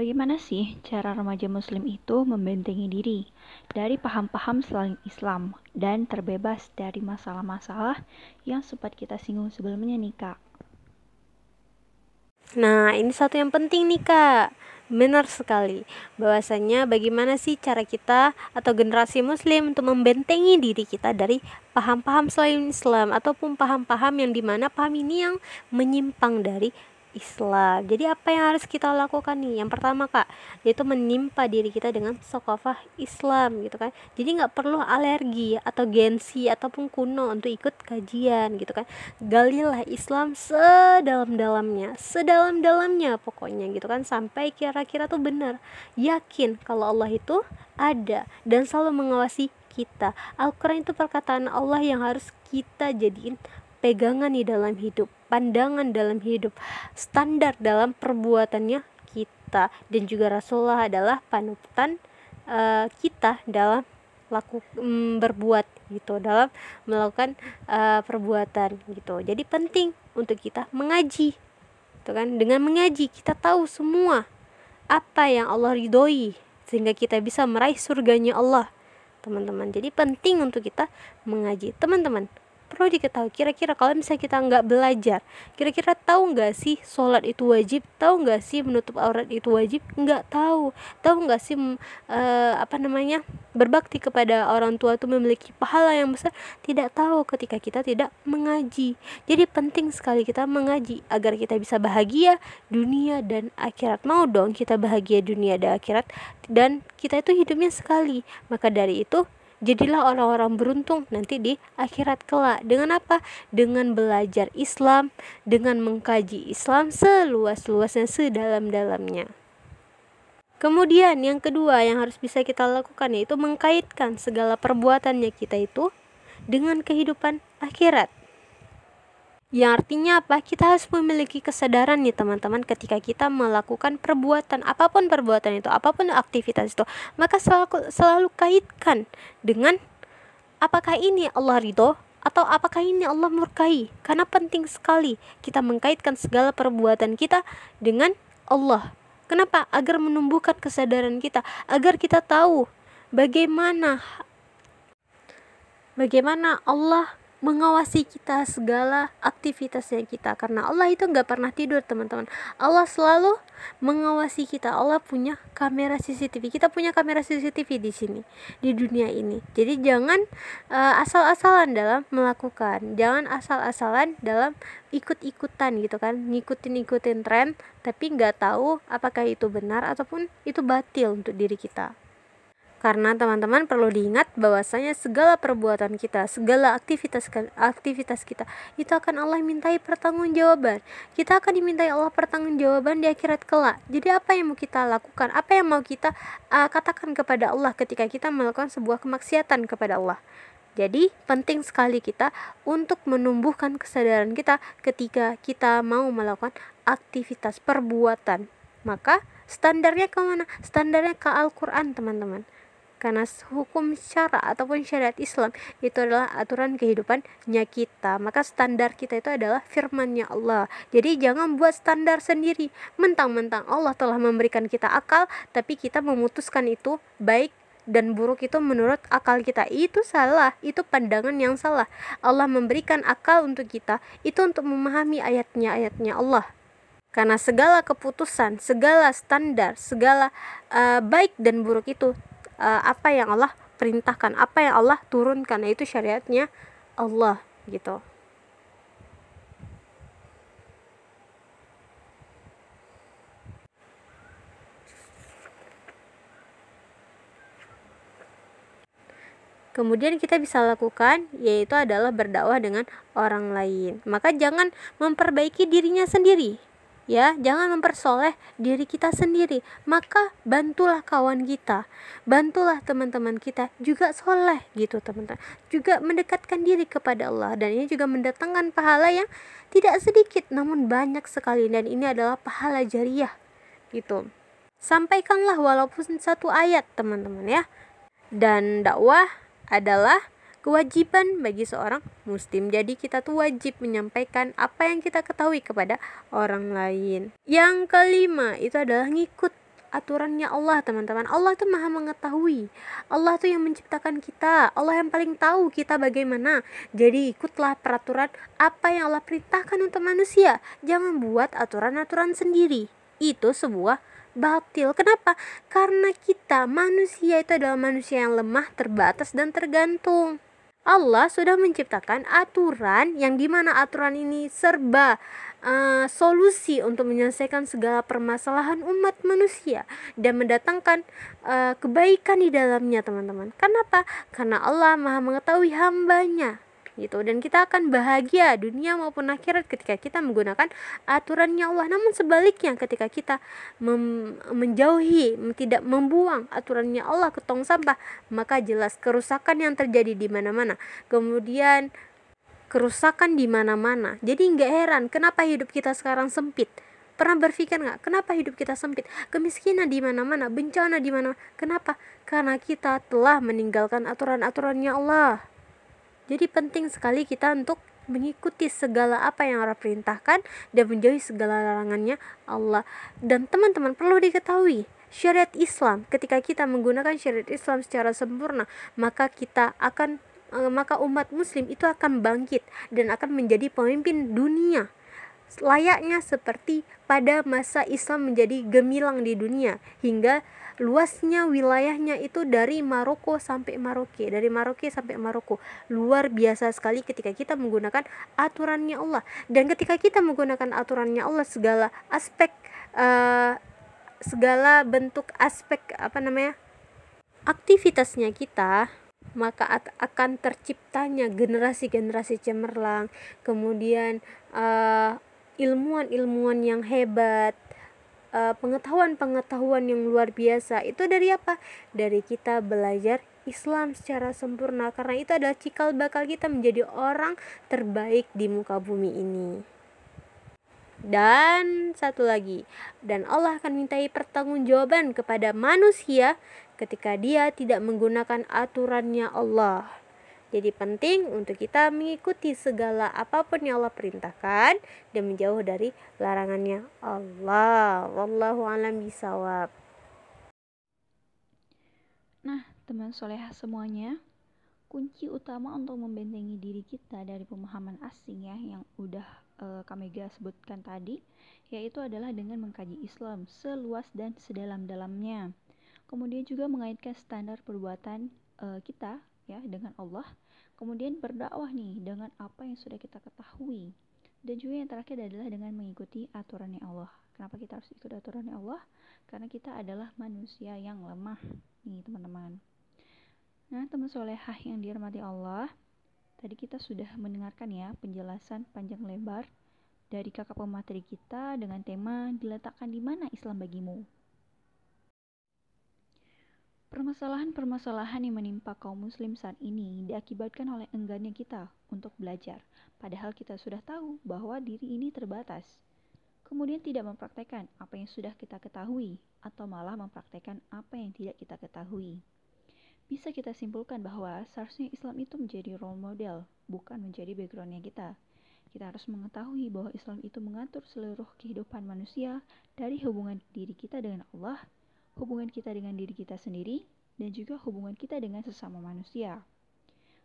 Bagaimana sih cara remaja muslim itu membentengi diri dari paham-paham selain Islam dan terbebas dari masalah-masalah yang sempat kita singgung sebelumnya nih Kak? Nah, ini satu yang penting nih Kak. Benar sekali. Bahwasanya bagaimana sih cara kita atau generasi muslim untuk membentengi diri kita dari paham-paham selain Islam ataupun paham-paham yang di mana paham ini yang menyimpang dari Islam. Jadi apa yang harus kita lakukan nih? Yang pertama kak, yaitu menimpa diri kita dengan sokofah Islam gitu kan. Jadi nggak perlu alergi atau gengsi ataupun kuno untuk ikut kajian gitu kan. Galilah Islam sedalam-dalamnya, sedalam-dalamnya pokoknya gitu kan sampai kira-kira tuh benar. Yakin kalau Allah itu ada dan selalu mengawasi kita. Al-Quran itu perkataan Allah yang harus kita jadiin pegangan di dalam hidup, pandangan dalam hidup, standar dalam perbuatannya kita dan juga Rasulullah adalah panutan uh, kita dalam laku um, berbuat gitu dalam melakukan uh, perbuatan gitu. Jadi penting untuk kita mengaji gitu kan? Dengan mengaji kita tahu semua apa yang Allah ridhoi sehingga kita bisa meraih surganya Allah teman-teman. Jadi penting untuk kita mengaji. Teman-teman perlu diketahui kira-kira kalau misalnya kita nggak belajar kira-kira tahu nggak sih sholat itu wajib? Tahu nggak sih menutup aurat itu wajib? Nggak tahu. Tahu nggak sih uh, apa namanya berbakti kepada orang tua itu memiliki pahala yang besar? Tidak tahu ketika kita tidak mengaji. Jadi penting sekali kita mengaji agar kita bisa bahagia dunia dan akhirat. Mau dong kita bahagia dunia dan akhirat dan kita itu hidupnya sekali. Maka dari itu Jadilah orang-orang beruntung nanti di akhirat kelak. Dengan apa? Dengan belajar Islam, dengan mengkaji Islam seluas-luasnya, sedalam-dalamnya. Kemudian yang kedua yang harus bisa kita lakukan yaitu mengkaitkan segala perbuatannya kita itu dengan kehidupan akhirat. Yang artinya apa? Kita harus memiliki kesadaran nih teman-teman ketika kita melakukan perbuatan apa pun perbuatan itu, apa pun aktivitas itu, maka selalu selalu kaitkan dengan apakah ini Allah ridho atau apakah ini Allah murkai? Karena penting sekali kita mengkaitkan segala perbuatan kita dengan Allah. Kenapa? Agar menumbuhkan kesadaran kita, agar kita tahu bagaimana bagaimana Allah mengawasi kita segala aktivitasnya kita. Karena Allah itu nggak pernah tidur teman-teman. Allah selalu mengawasi kita. Allah punya kamera CCTV kita punya kamera CCTV di sini di dunia ini. Jadi jangan uh, asal-asalan dalam melakukan. Jangan asal-asalan dalam ikut-ikutan gitu kan. Ngikutin-ikutin tren tapi nggak tahu apakah itu benar ataupun itu batil untuk diri kita karena teman-teman perlu diingat bahwasanya segala perbuatan kita, segala aktivitas aktivitas kita itu akan Allah mintai pertanggungjawaban. Kita akan dimintai Allah pertanggungjawaban di akhirat kelak. Jadi apa yang mau kita lakukan? Apa yang mau kita uh, katakan kepada Allah ketika kita melakukan sebuah kemaksiatan kepada Allah? Jadi penting sekali kita untuk menumbuhkan kesadaran kita ketika kita mau melakukan aktivitas perbuatan. Maka standarnya ke mana? Standarnya ke Al-Quran teman-teman karena hukum syara ataupun syariat Islam itu adalah aturan kehidupannya kita. Maka standar kita itu adalah firmannya Allah. Jadi jangan buat standar sendiri. Mentang-mentang Allah telah memberikan kita akal tapi kita memutuskan itu baik dan buruk itu menurut akal kita. Itu salah. Itu pandangan yang salah. Allah memberikan akal untuk kita itu untuk memahami ayatnya ayatnya Allah. Karena segala keputusan segala standar segala uh, baik dan buruk itu uh, apa yang Allah perintahkan apa yang Allah turunkan itu syariatnya Allah gitu kemudian kita bisa lakukan yaitu adalah berdakwah dengan orang lain. Maka jangan memperbaiki dirinya sendiri. Ya, jangan mempersoleh diri kita sendiri. Maka bantulah kawan kita, bantulah teman-teman kita juga soleh gitu teman-teman. Juga mendekatkan diri kepada Allah dan ini juga mendatangkan pahala yang tidak sedikit namun banyak sekali dan ini adalah pahala jariah gitu. Sampaikanlah walaupun satu ayat teman-teman ya. Dan dakwah adalah kewajiban bagi seorang muslim. Jadi kita tuh wajib menyampaikan apa yang kita ketahui kepada orang lain. Yang kelima itu adalah ngikut aturannya Allah teman-teman Allah tuh maha mengetahui Allah tuh yang menciptakan kita Allah yang paling tahu kita bagaimana jadi ikutlah peraturan apa yang Allah perintahkan untuk manusia jangan buat aturan-aturan sendiri itu sebuah batil. Kenapa? Karena kita manusia itu adalah manusia yang lemah, terbatas dan tergantung. Allah sudah menciptakan aturan yang di mana aturan ini serba uh, solusi untuk menyelesaikan segala permasalahan umat manusia dan mendatangkan uh, kebaikan di dalamnya teman-teman. Kenapa? Karena Allah maha mengetahui hambanya gitu. Dan kita akan bahagia dunia maupun akhirat ketika kita menggunakan aturannya Allah. Namun sebaliknya ketika kita menjauhi tidak membuang aturannya Allah ke tong sampah maka jelas kerusakan yang terjadi di mana-mana. Kemudian kerusakan di mana-mana. Jadi nggak heran kenapa hidup kita sekarang sempit? Pernah berpikir nggak kenapa hidup kita sempit? Kemiskinan di mana-mana bencana di mana kenapa? Karena kita telah meninggalkan aturan-aturannya Allah jadi penting sekali kita untuk mengikuti segala apa yang Allah perintahkan dan menjauhi segala larangannya Allah. Dan teman-teman perlu diketahui, syariat Islam ketika kita menggunakan syariat Islam secara sempurna, maka kita akan eh, maka umat muslim itu akan bangkit dan akan menjadi pemimpin dunia layaknya seperti pada masa Islam menjadi gemilang di dunia hingga luasnya wilayahnya itu dari Maroko sampai Maroke, dari Maroke sampai Maroko. Luar biasa sekali ketika kita menggunakan aturannya Allah. Dan ketika kita menggunakan aturannya Allah segala aspek uh, segala bentuk aspek apa namanya? aktivitasnya kita maka akan terciptanya generasi-generasi cemerlang, kemudian uh, ilmuwan-ilmuwan yang hebat, pengetahuan-pengetahuan yang luar biasa itu dari apa? Dari kita belajar Islam secara sempurna karena itu adalah cikal bakal kita menjadi orang terbaik di muka bumi ini. Dan satu lagi, dan Allah akan mintai pertanggungjawaban kepada manusia ketika dia tidak menggunakan aturannya Allah. Jadi penting untuk kita mengikuti segala apa pun yang Allah perintahkan dan menjauh dari larangannya Allah. Wallahu alam bisawab. Nah, teman soleha semuanya, kunci utama untuk membentengi diri kita dari pemahaman asing ya yang udah uh, kami gak sebutkan tadi, yaitu adalah dengan mengkaji Islam seluas dan sedalam-dalamnya. Kemudian juga mengaitkan standar perbuatan uh, kita ya dengan Allah kemudian berdakwah nih dengan apa yang sudah kita ketahui. Dan juga yang terakhir adalah dengan mengikuti aturannya Allah. Kenapa kita harus ikut aturannya Allah? Karena kita adalah manusia yang lemah nih teman-teman. Nah teman solehah yang dirahmati Allah tadi kita sudah mendengarkan ya penjelasan panjang lebar dari kakak pemateri kita dengan tema diletakkan di mana Islam bagimu Permasalahan-permasalahan yang menimpa kaum muslim saat ini diakibatkan oleh enggannya kita untuk belajar, padahal kita sudah tahu bahwa diri ini terbatas. Kemudian tidak mempraktekkan apa yang sudah kita ketahui, atau malah mempraktekkan apa yang tidak kita ketahui. Bisa kita simpulkan bahwa seharusnya Islam itu menjadi role model, bukan menjadi backgroundnya kita. Kita harus mengetahui bahwa Islam itu mengatur seluruh kehidupan manusia dari hubungan diri kita dengan Allah hubungan kita dengan diri kita sendiri, dan juga hubungan kita dengan sesama manusia.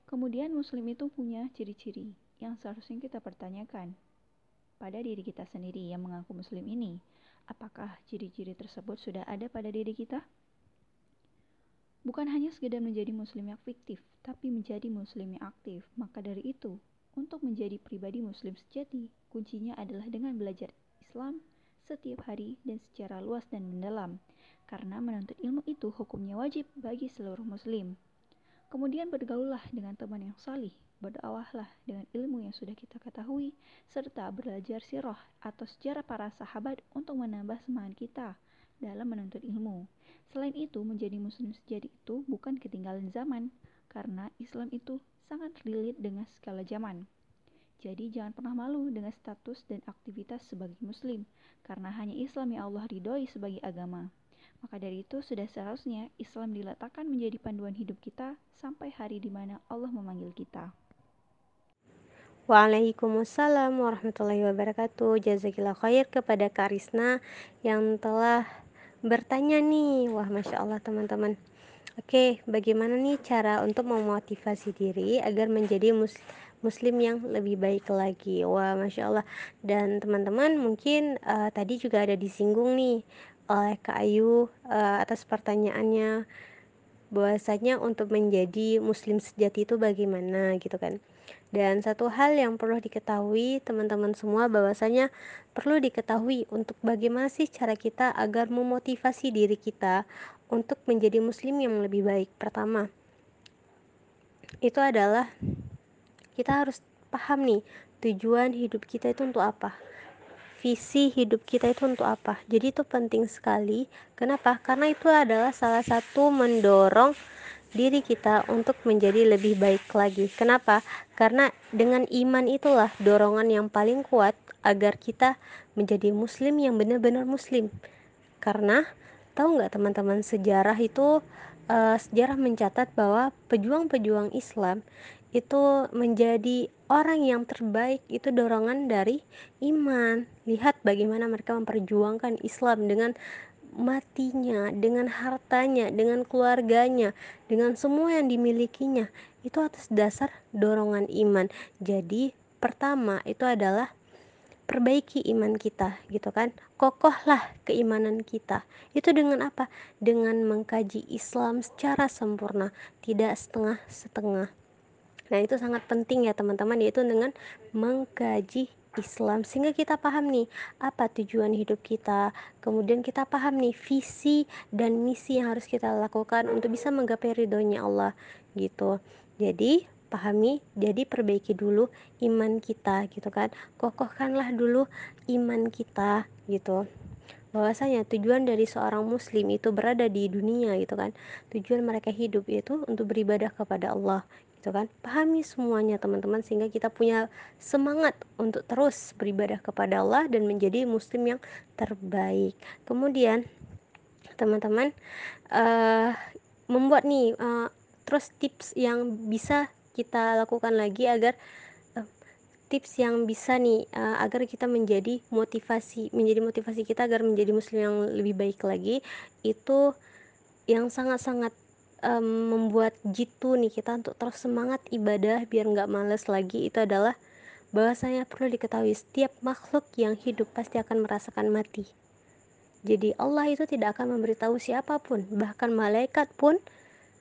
Kemudian muslim itu punya ciri-ciri yang seharusnya kita pertanyakan pada diri kita sendiri yang mengaku muslim ini. Apakah ciri-ciri tersebut sudah ada pada diri kita? Bukan hanya sekedar menjadi muslim yang fiktif, tapi menjadi muslim yang aktif. Maka dari itu, untuk menjadi pribadi muslim sejati, kuncinya adalah dengan belajar Islam setiap hari dan secara luas dan mendalam. Karena menuntut ilmu itu hukumnya wajib bagi seluruh muslim. Kemudian bergaullah dengan teman yang salih, berdakwahlah dengan ilmu yang sudah kita ketahui, serta belajar sirah atau sejarah para sahabat untuk menambah semangat kita dalam menuntut ilmu. Selain itu, menjadi muslim sejati itu bukan ketinggalan zaman, karena Islam itu sangat relate dengan skala zaman. Jadi jangan pernah malu dengan status dan aktivitas sebagai muslim, karena hanya Islam yang Allah ridhoi sebagai agama. Maka dari itu sudah seharusnya Islam diletakkan menjadi panduan hidup kita sampai hari di mana Allah memanggil kita. Waalaikumsalam warahmatullahi wabarakatuh. Jazakillah khair kepada Kak Risna yang telah bertanya nih. Wah, masya Allah teman-teman. Oke, bagaimana nih cara untuk memotivasi diri agar menjadi muslim yang lebih baik lagi wah masya Allah dan teman-teman mungkin uh, tadi juga ada disinggung nih oleh Kak Ayu uh, atas pertanyaannya bahwasanya untuk menjadi muslim sejati itu bagaimana gitu kan. Dan satu hal yang perlu diketahui teman-teman semua bahwasanya perlu diketahui untuk bagaimana sih cara kita agar memotivasi diri kita untuk menjadi muslim yang lebih baik. Pertama itu adalah kita harus paham nih tujuan hidup kita itu untuk apa visi hidup kita itu untuk apa? Jadi itu penting sekali. Kenapa? Karena itu adalah salah satu mendorong diri kita untuk menjadi lebih baik lagi. Kenapa? Karena dengan iman itulah dorongan yang paling kuat agar kita menjadi muslim yang benar-benar muslim. Karena tahu nggak teman-teman sejarah itu uh, sejarah mencatat bahwa pejuang-pejuang Islam itu menjadi orang yang terbaik itu dorongan dari iman. Lihat bagaimana mereka memperjuangkan Islam dengan matinya, dengan hartanya, dengan keluarganya, dengan semua yang dimilikinya. Itu atas dasar dorongan iman. Jadi, pertama itu adalah perbaiki iman kita gitu kan kokohlah keimanan kita itu dengan apa dengan mengkaji Islam secara sempurna tidak setengah-setengah Nah, itu sangat penting ya teman-teman yaitu dengan mengkaji Islam sehingga kita paham nih apa tujuan hidup kita. Kemudian kita paham nih visi dan misi yang harus kita lakukan untuk bisa menggapai ridhonya Allah gitu. Jadi pahami jadi perbaiki dulu iman kita gitu kan kokohkanlah dulu iman kita gitu bahwasanya tujuan dari seorang muslim itu berada di dunia gitu kan tujuan mereka hidup itu untuk beribadah kepada Allah gitu kan. Pahami semuanya teman-teman sehingga kita punya semangat untuk terus beribadah kepada Allah dan menjadi muslim yang terbaik. Kemudian teman-teman uh, membuat nih uh, terus tips yang bisa kita lakukan lagi agar uh, tips yang bisa nih uh, agar kita menjadi motivasi menjadi motivasi kita agar menjadi muslim yang lebih baik lagi itu yang sangat-sangat um, membuat jitu nih kita untuk terus semangat ibadah biar nggak males lagi itu adalah bahwasanya perlu diketahui setiap makhluk yang hidup pasti akan merasakan mati. Jadi Allah itu tidak akan memberitahu siapa pun, bahkan malaikat pun,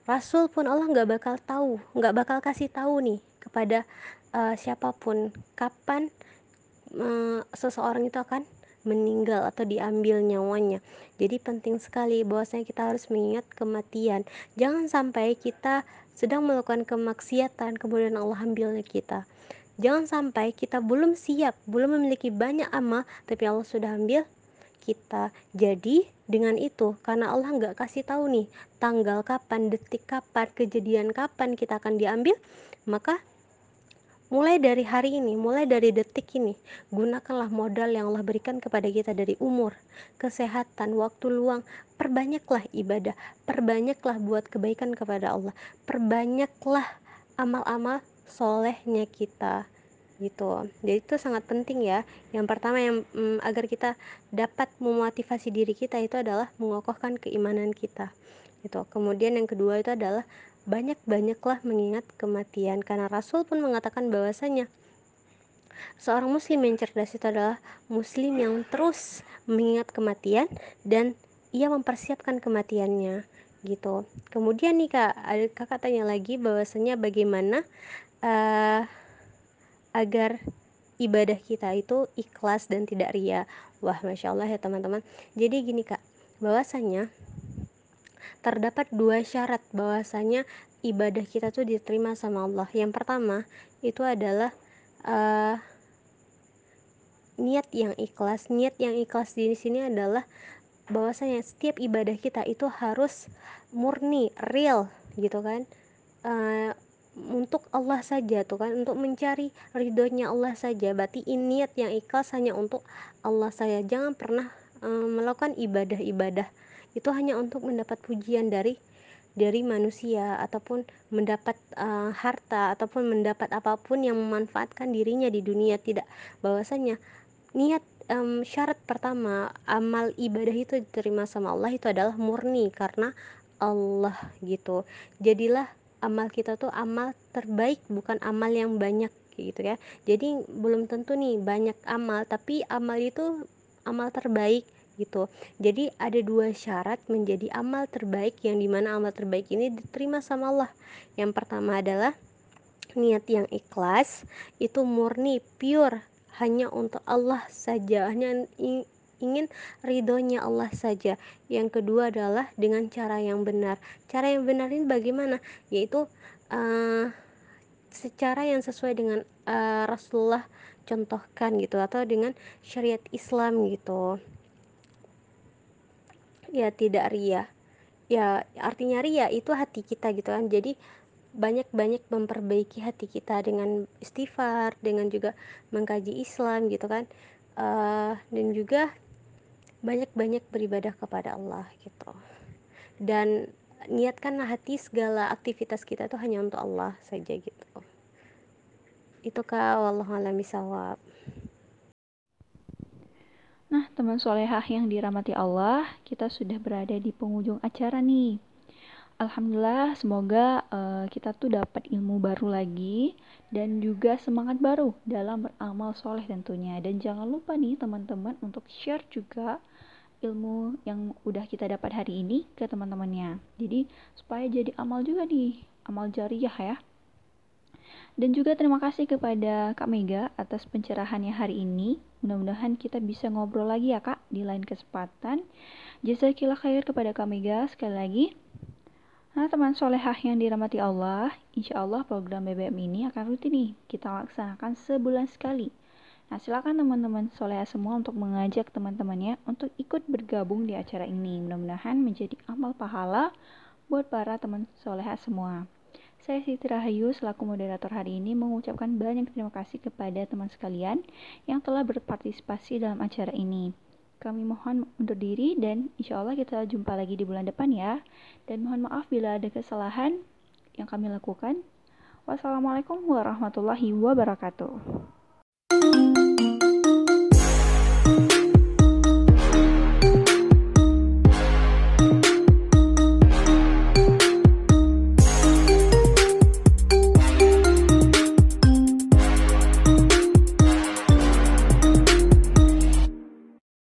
Rasul pun Allah nggak bakal tahu, nggak bakal kasih tahu nih kepada uh, siapa pun kapan uh, seseorang itu akan meninggal atau diambil nyawanya. Jadi penting sekali bahwasanya kita harus mengingat kematian. Jangan sampai kita sedang melakukan kemaksiatan kemudian Allah ambil kita. Jangan sampai kita belum siap, belum memiliki banyak amal, tapi Allah sudah ambil kita. Jadi dengan itu, karena Allah nggak kasih tahu nih tanggal kapan, detik kapan, kejadian kapan kita akan diambil, maka Mulai dari hari ini, mulai dari detik ini, gunakanlah modal yang Allah berikan kepada kita dari umur, kesehatan, waktu luang. Perbanyaklah ibadah, perbanyaklah buat kebaikan kepada Allah, perbanyaklah amal-amal solehnya kita gitu. Jadi itu sangat penting ya. Yang pertama yang mm, agar kita dapat memotivasi diri kita itu adalah mengokohkan keimanan kita. gitu kemudian yang kedua itu adalah banyak-banyaklah mengingat kematian karena Rasul pun mengatakan bahwasanya seorang muslim yang cerdas itu adalah muslim yang terus mengingat kematian dan ia mempersiapkan kematiannya gitu. Kemudian nih kak ada kakak tanya lagi bahwasanya bagaimana uh, agar ibadah kita itu ikhlas dan tidak ria. Wah masya Allah ya teman-teman. Jadi gini kak bahwasanya terdapat dua syarat bahwasanya ibadah kita tuh diterima sama Allah. Yang pertama itu adalah uh, niat yang ikhlas. Niat yang ikhlas di sini adalah bahwasanya setiap ibadah kita itu harus murni real gitu kan? Uh, untuk Allah saja tuh kan? Untuk mencari ridhonya Allah saja. Berarti ini niat yang ikhlas hanya untuk Allah saja. Jangan pernah uh, melakukan ibadah-ibadah itu hanya untuk mendapat pujian dari dari manusia ataupun mendapat uh, harta ataupun mendapat apa pun yang memanfaatkan dirinya di dunia. Tidak bahwasanya niat um, syarat pertama amal ibadah itu diterima sama Allah itu adalah murni karena Allah gitu. Jadilah amal kita tuh amal terbaik bukan amal yang banyak gitu ya. Jadi belum tentu nih banyak amal tapi amal itu amal terbaik gitu. Jadi ada dua syarat menjadi amal terbaik yang di mana amal terbaik ini diterima sama Allah. Yang pertama adalah niat yang ikhlas itu murni pure hanya untuk Allah saja hanya ingin ridhonya Allah saja. Yang kedua adalah dengan cara yang benar. Cara yang benar ini bagaimana? Yaitu uh, secara yang sesuai dengan uh, Rasulullah contohkan gitu atau dengan syariat Islam gitu ya tidak ria. Ya artinya ria itu hati kita gitu kan. Jadi banyak-banyak memperbaiki hati kita dengan istighfar dengan juga mengkaji Islam gitu kan. Uh, dan juga banyak-banyak beribadah kepada Allah gitu. Dan niatkan hati segala aktivitas kita itu hanya untuk Allah saja gitu. Itu kak bisawab Nah, teman solehah yang dirahmati Allah, kita sudah berada di penghujung acara nih. Alhamdulillah, semoga uh, kita tuh dapat ilmu baru lagi dan juga semangat baru dalam beramal soleh tentunya. Dan jangan lupa nih teman-teman untuk share juga ilmu yang udah kita dapat hari ini ke teman-temannya. Jadi supaya jadi amal juga nih, amal jariah ya. Dan juga terima kasih kepada Kak Mega atas pencerahannya hari ini. Mudah-mudahan kita bisa ngobrol lagi ya Kak di lain kesempatan. Jazakillah khair kepada Kak Mega sekali lagi. Nah teman solehah yang dirahmati Allah, insya Allah program BBM ini akan rutin nih kita laksanakan sebulan sekali. Nah silakan teman-teman solehah semua untuk mengajak teman-temannya untuk ikut bergabung di acara ini. Mudah-mudahan menjadi amal pahala buat para teman solehah semua. Saya Siti Rahayu selaku moderator hari ini mengucapkan banyak terima kasih kepada teman sekalian yang telah berpartisipasi dalam acara ini. Kami mohon undur diri dan insya Allah kita jumpa lagi di bulan depan ya. Dan mohon maaf bila ada kesalahan yang kami lakukan. Wassalamualaikum warahmatullahi wabarakatuh.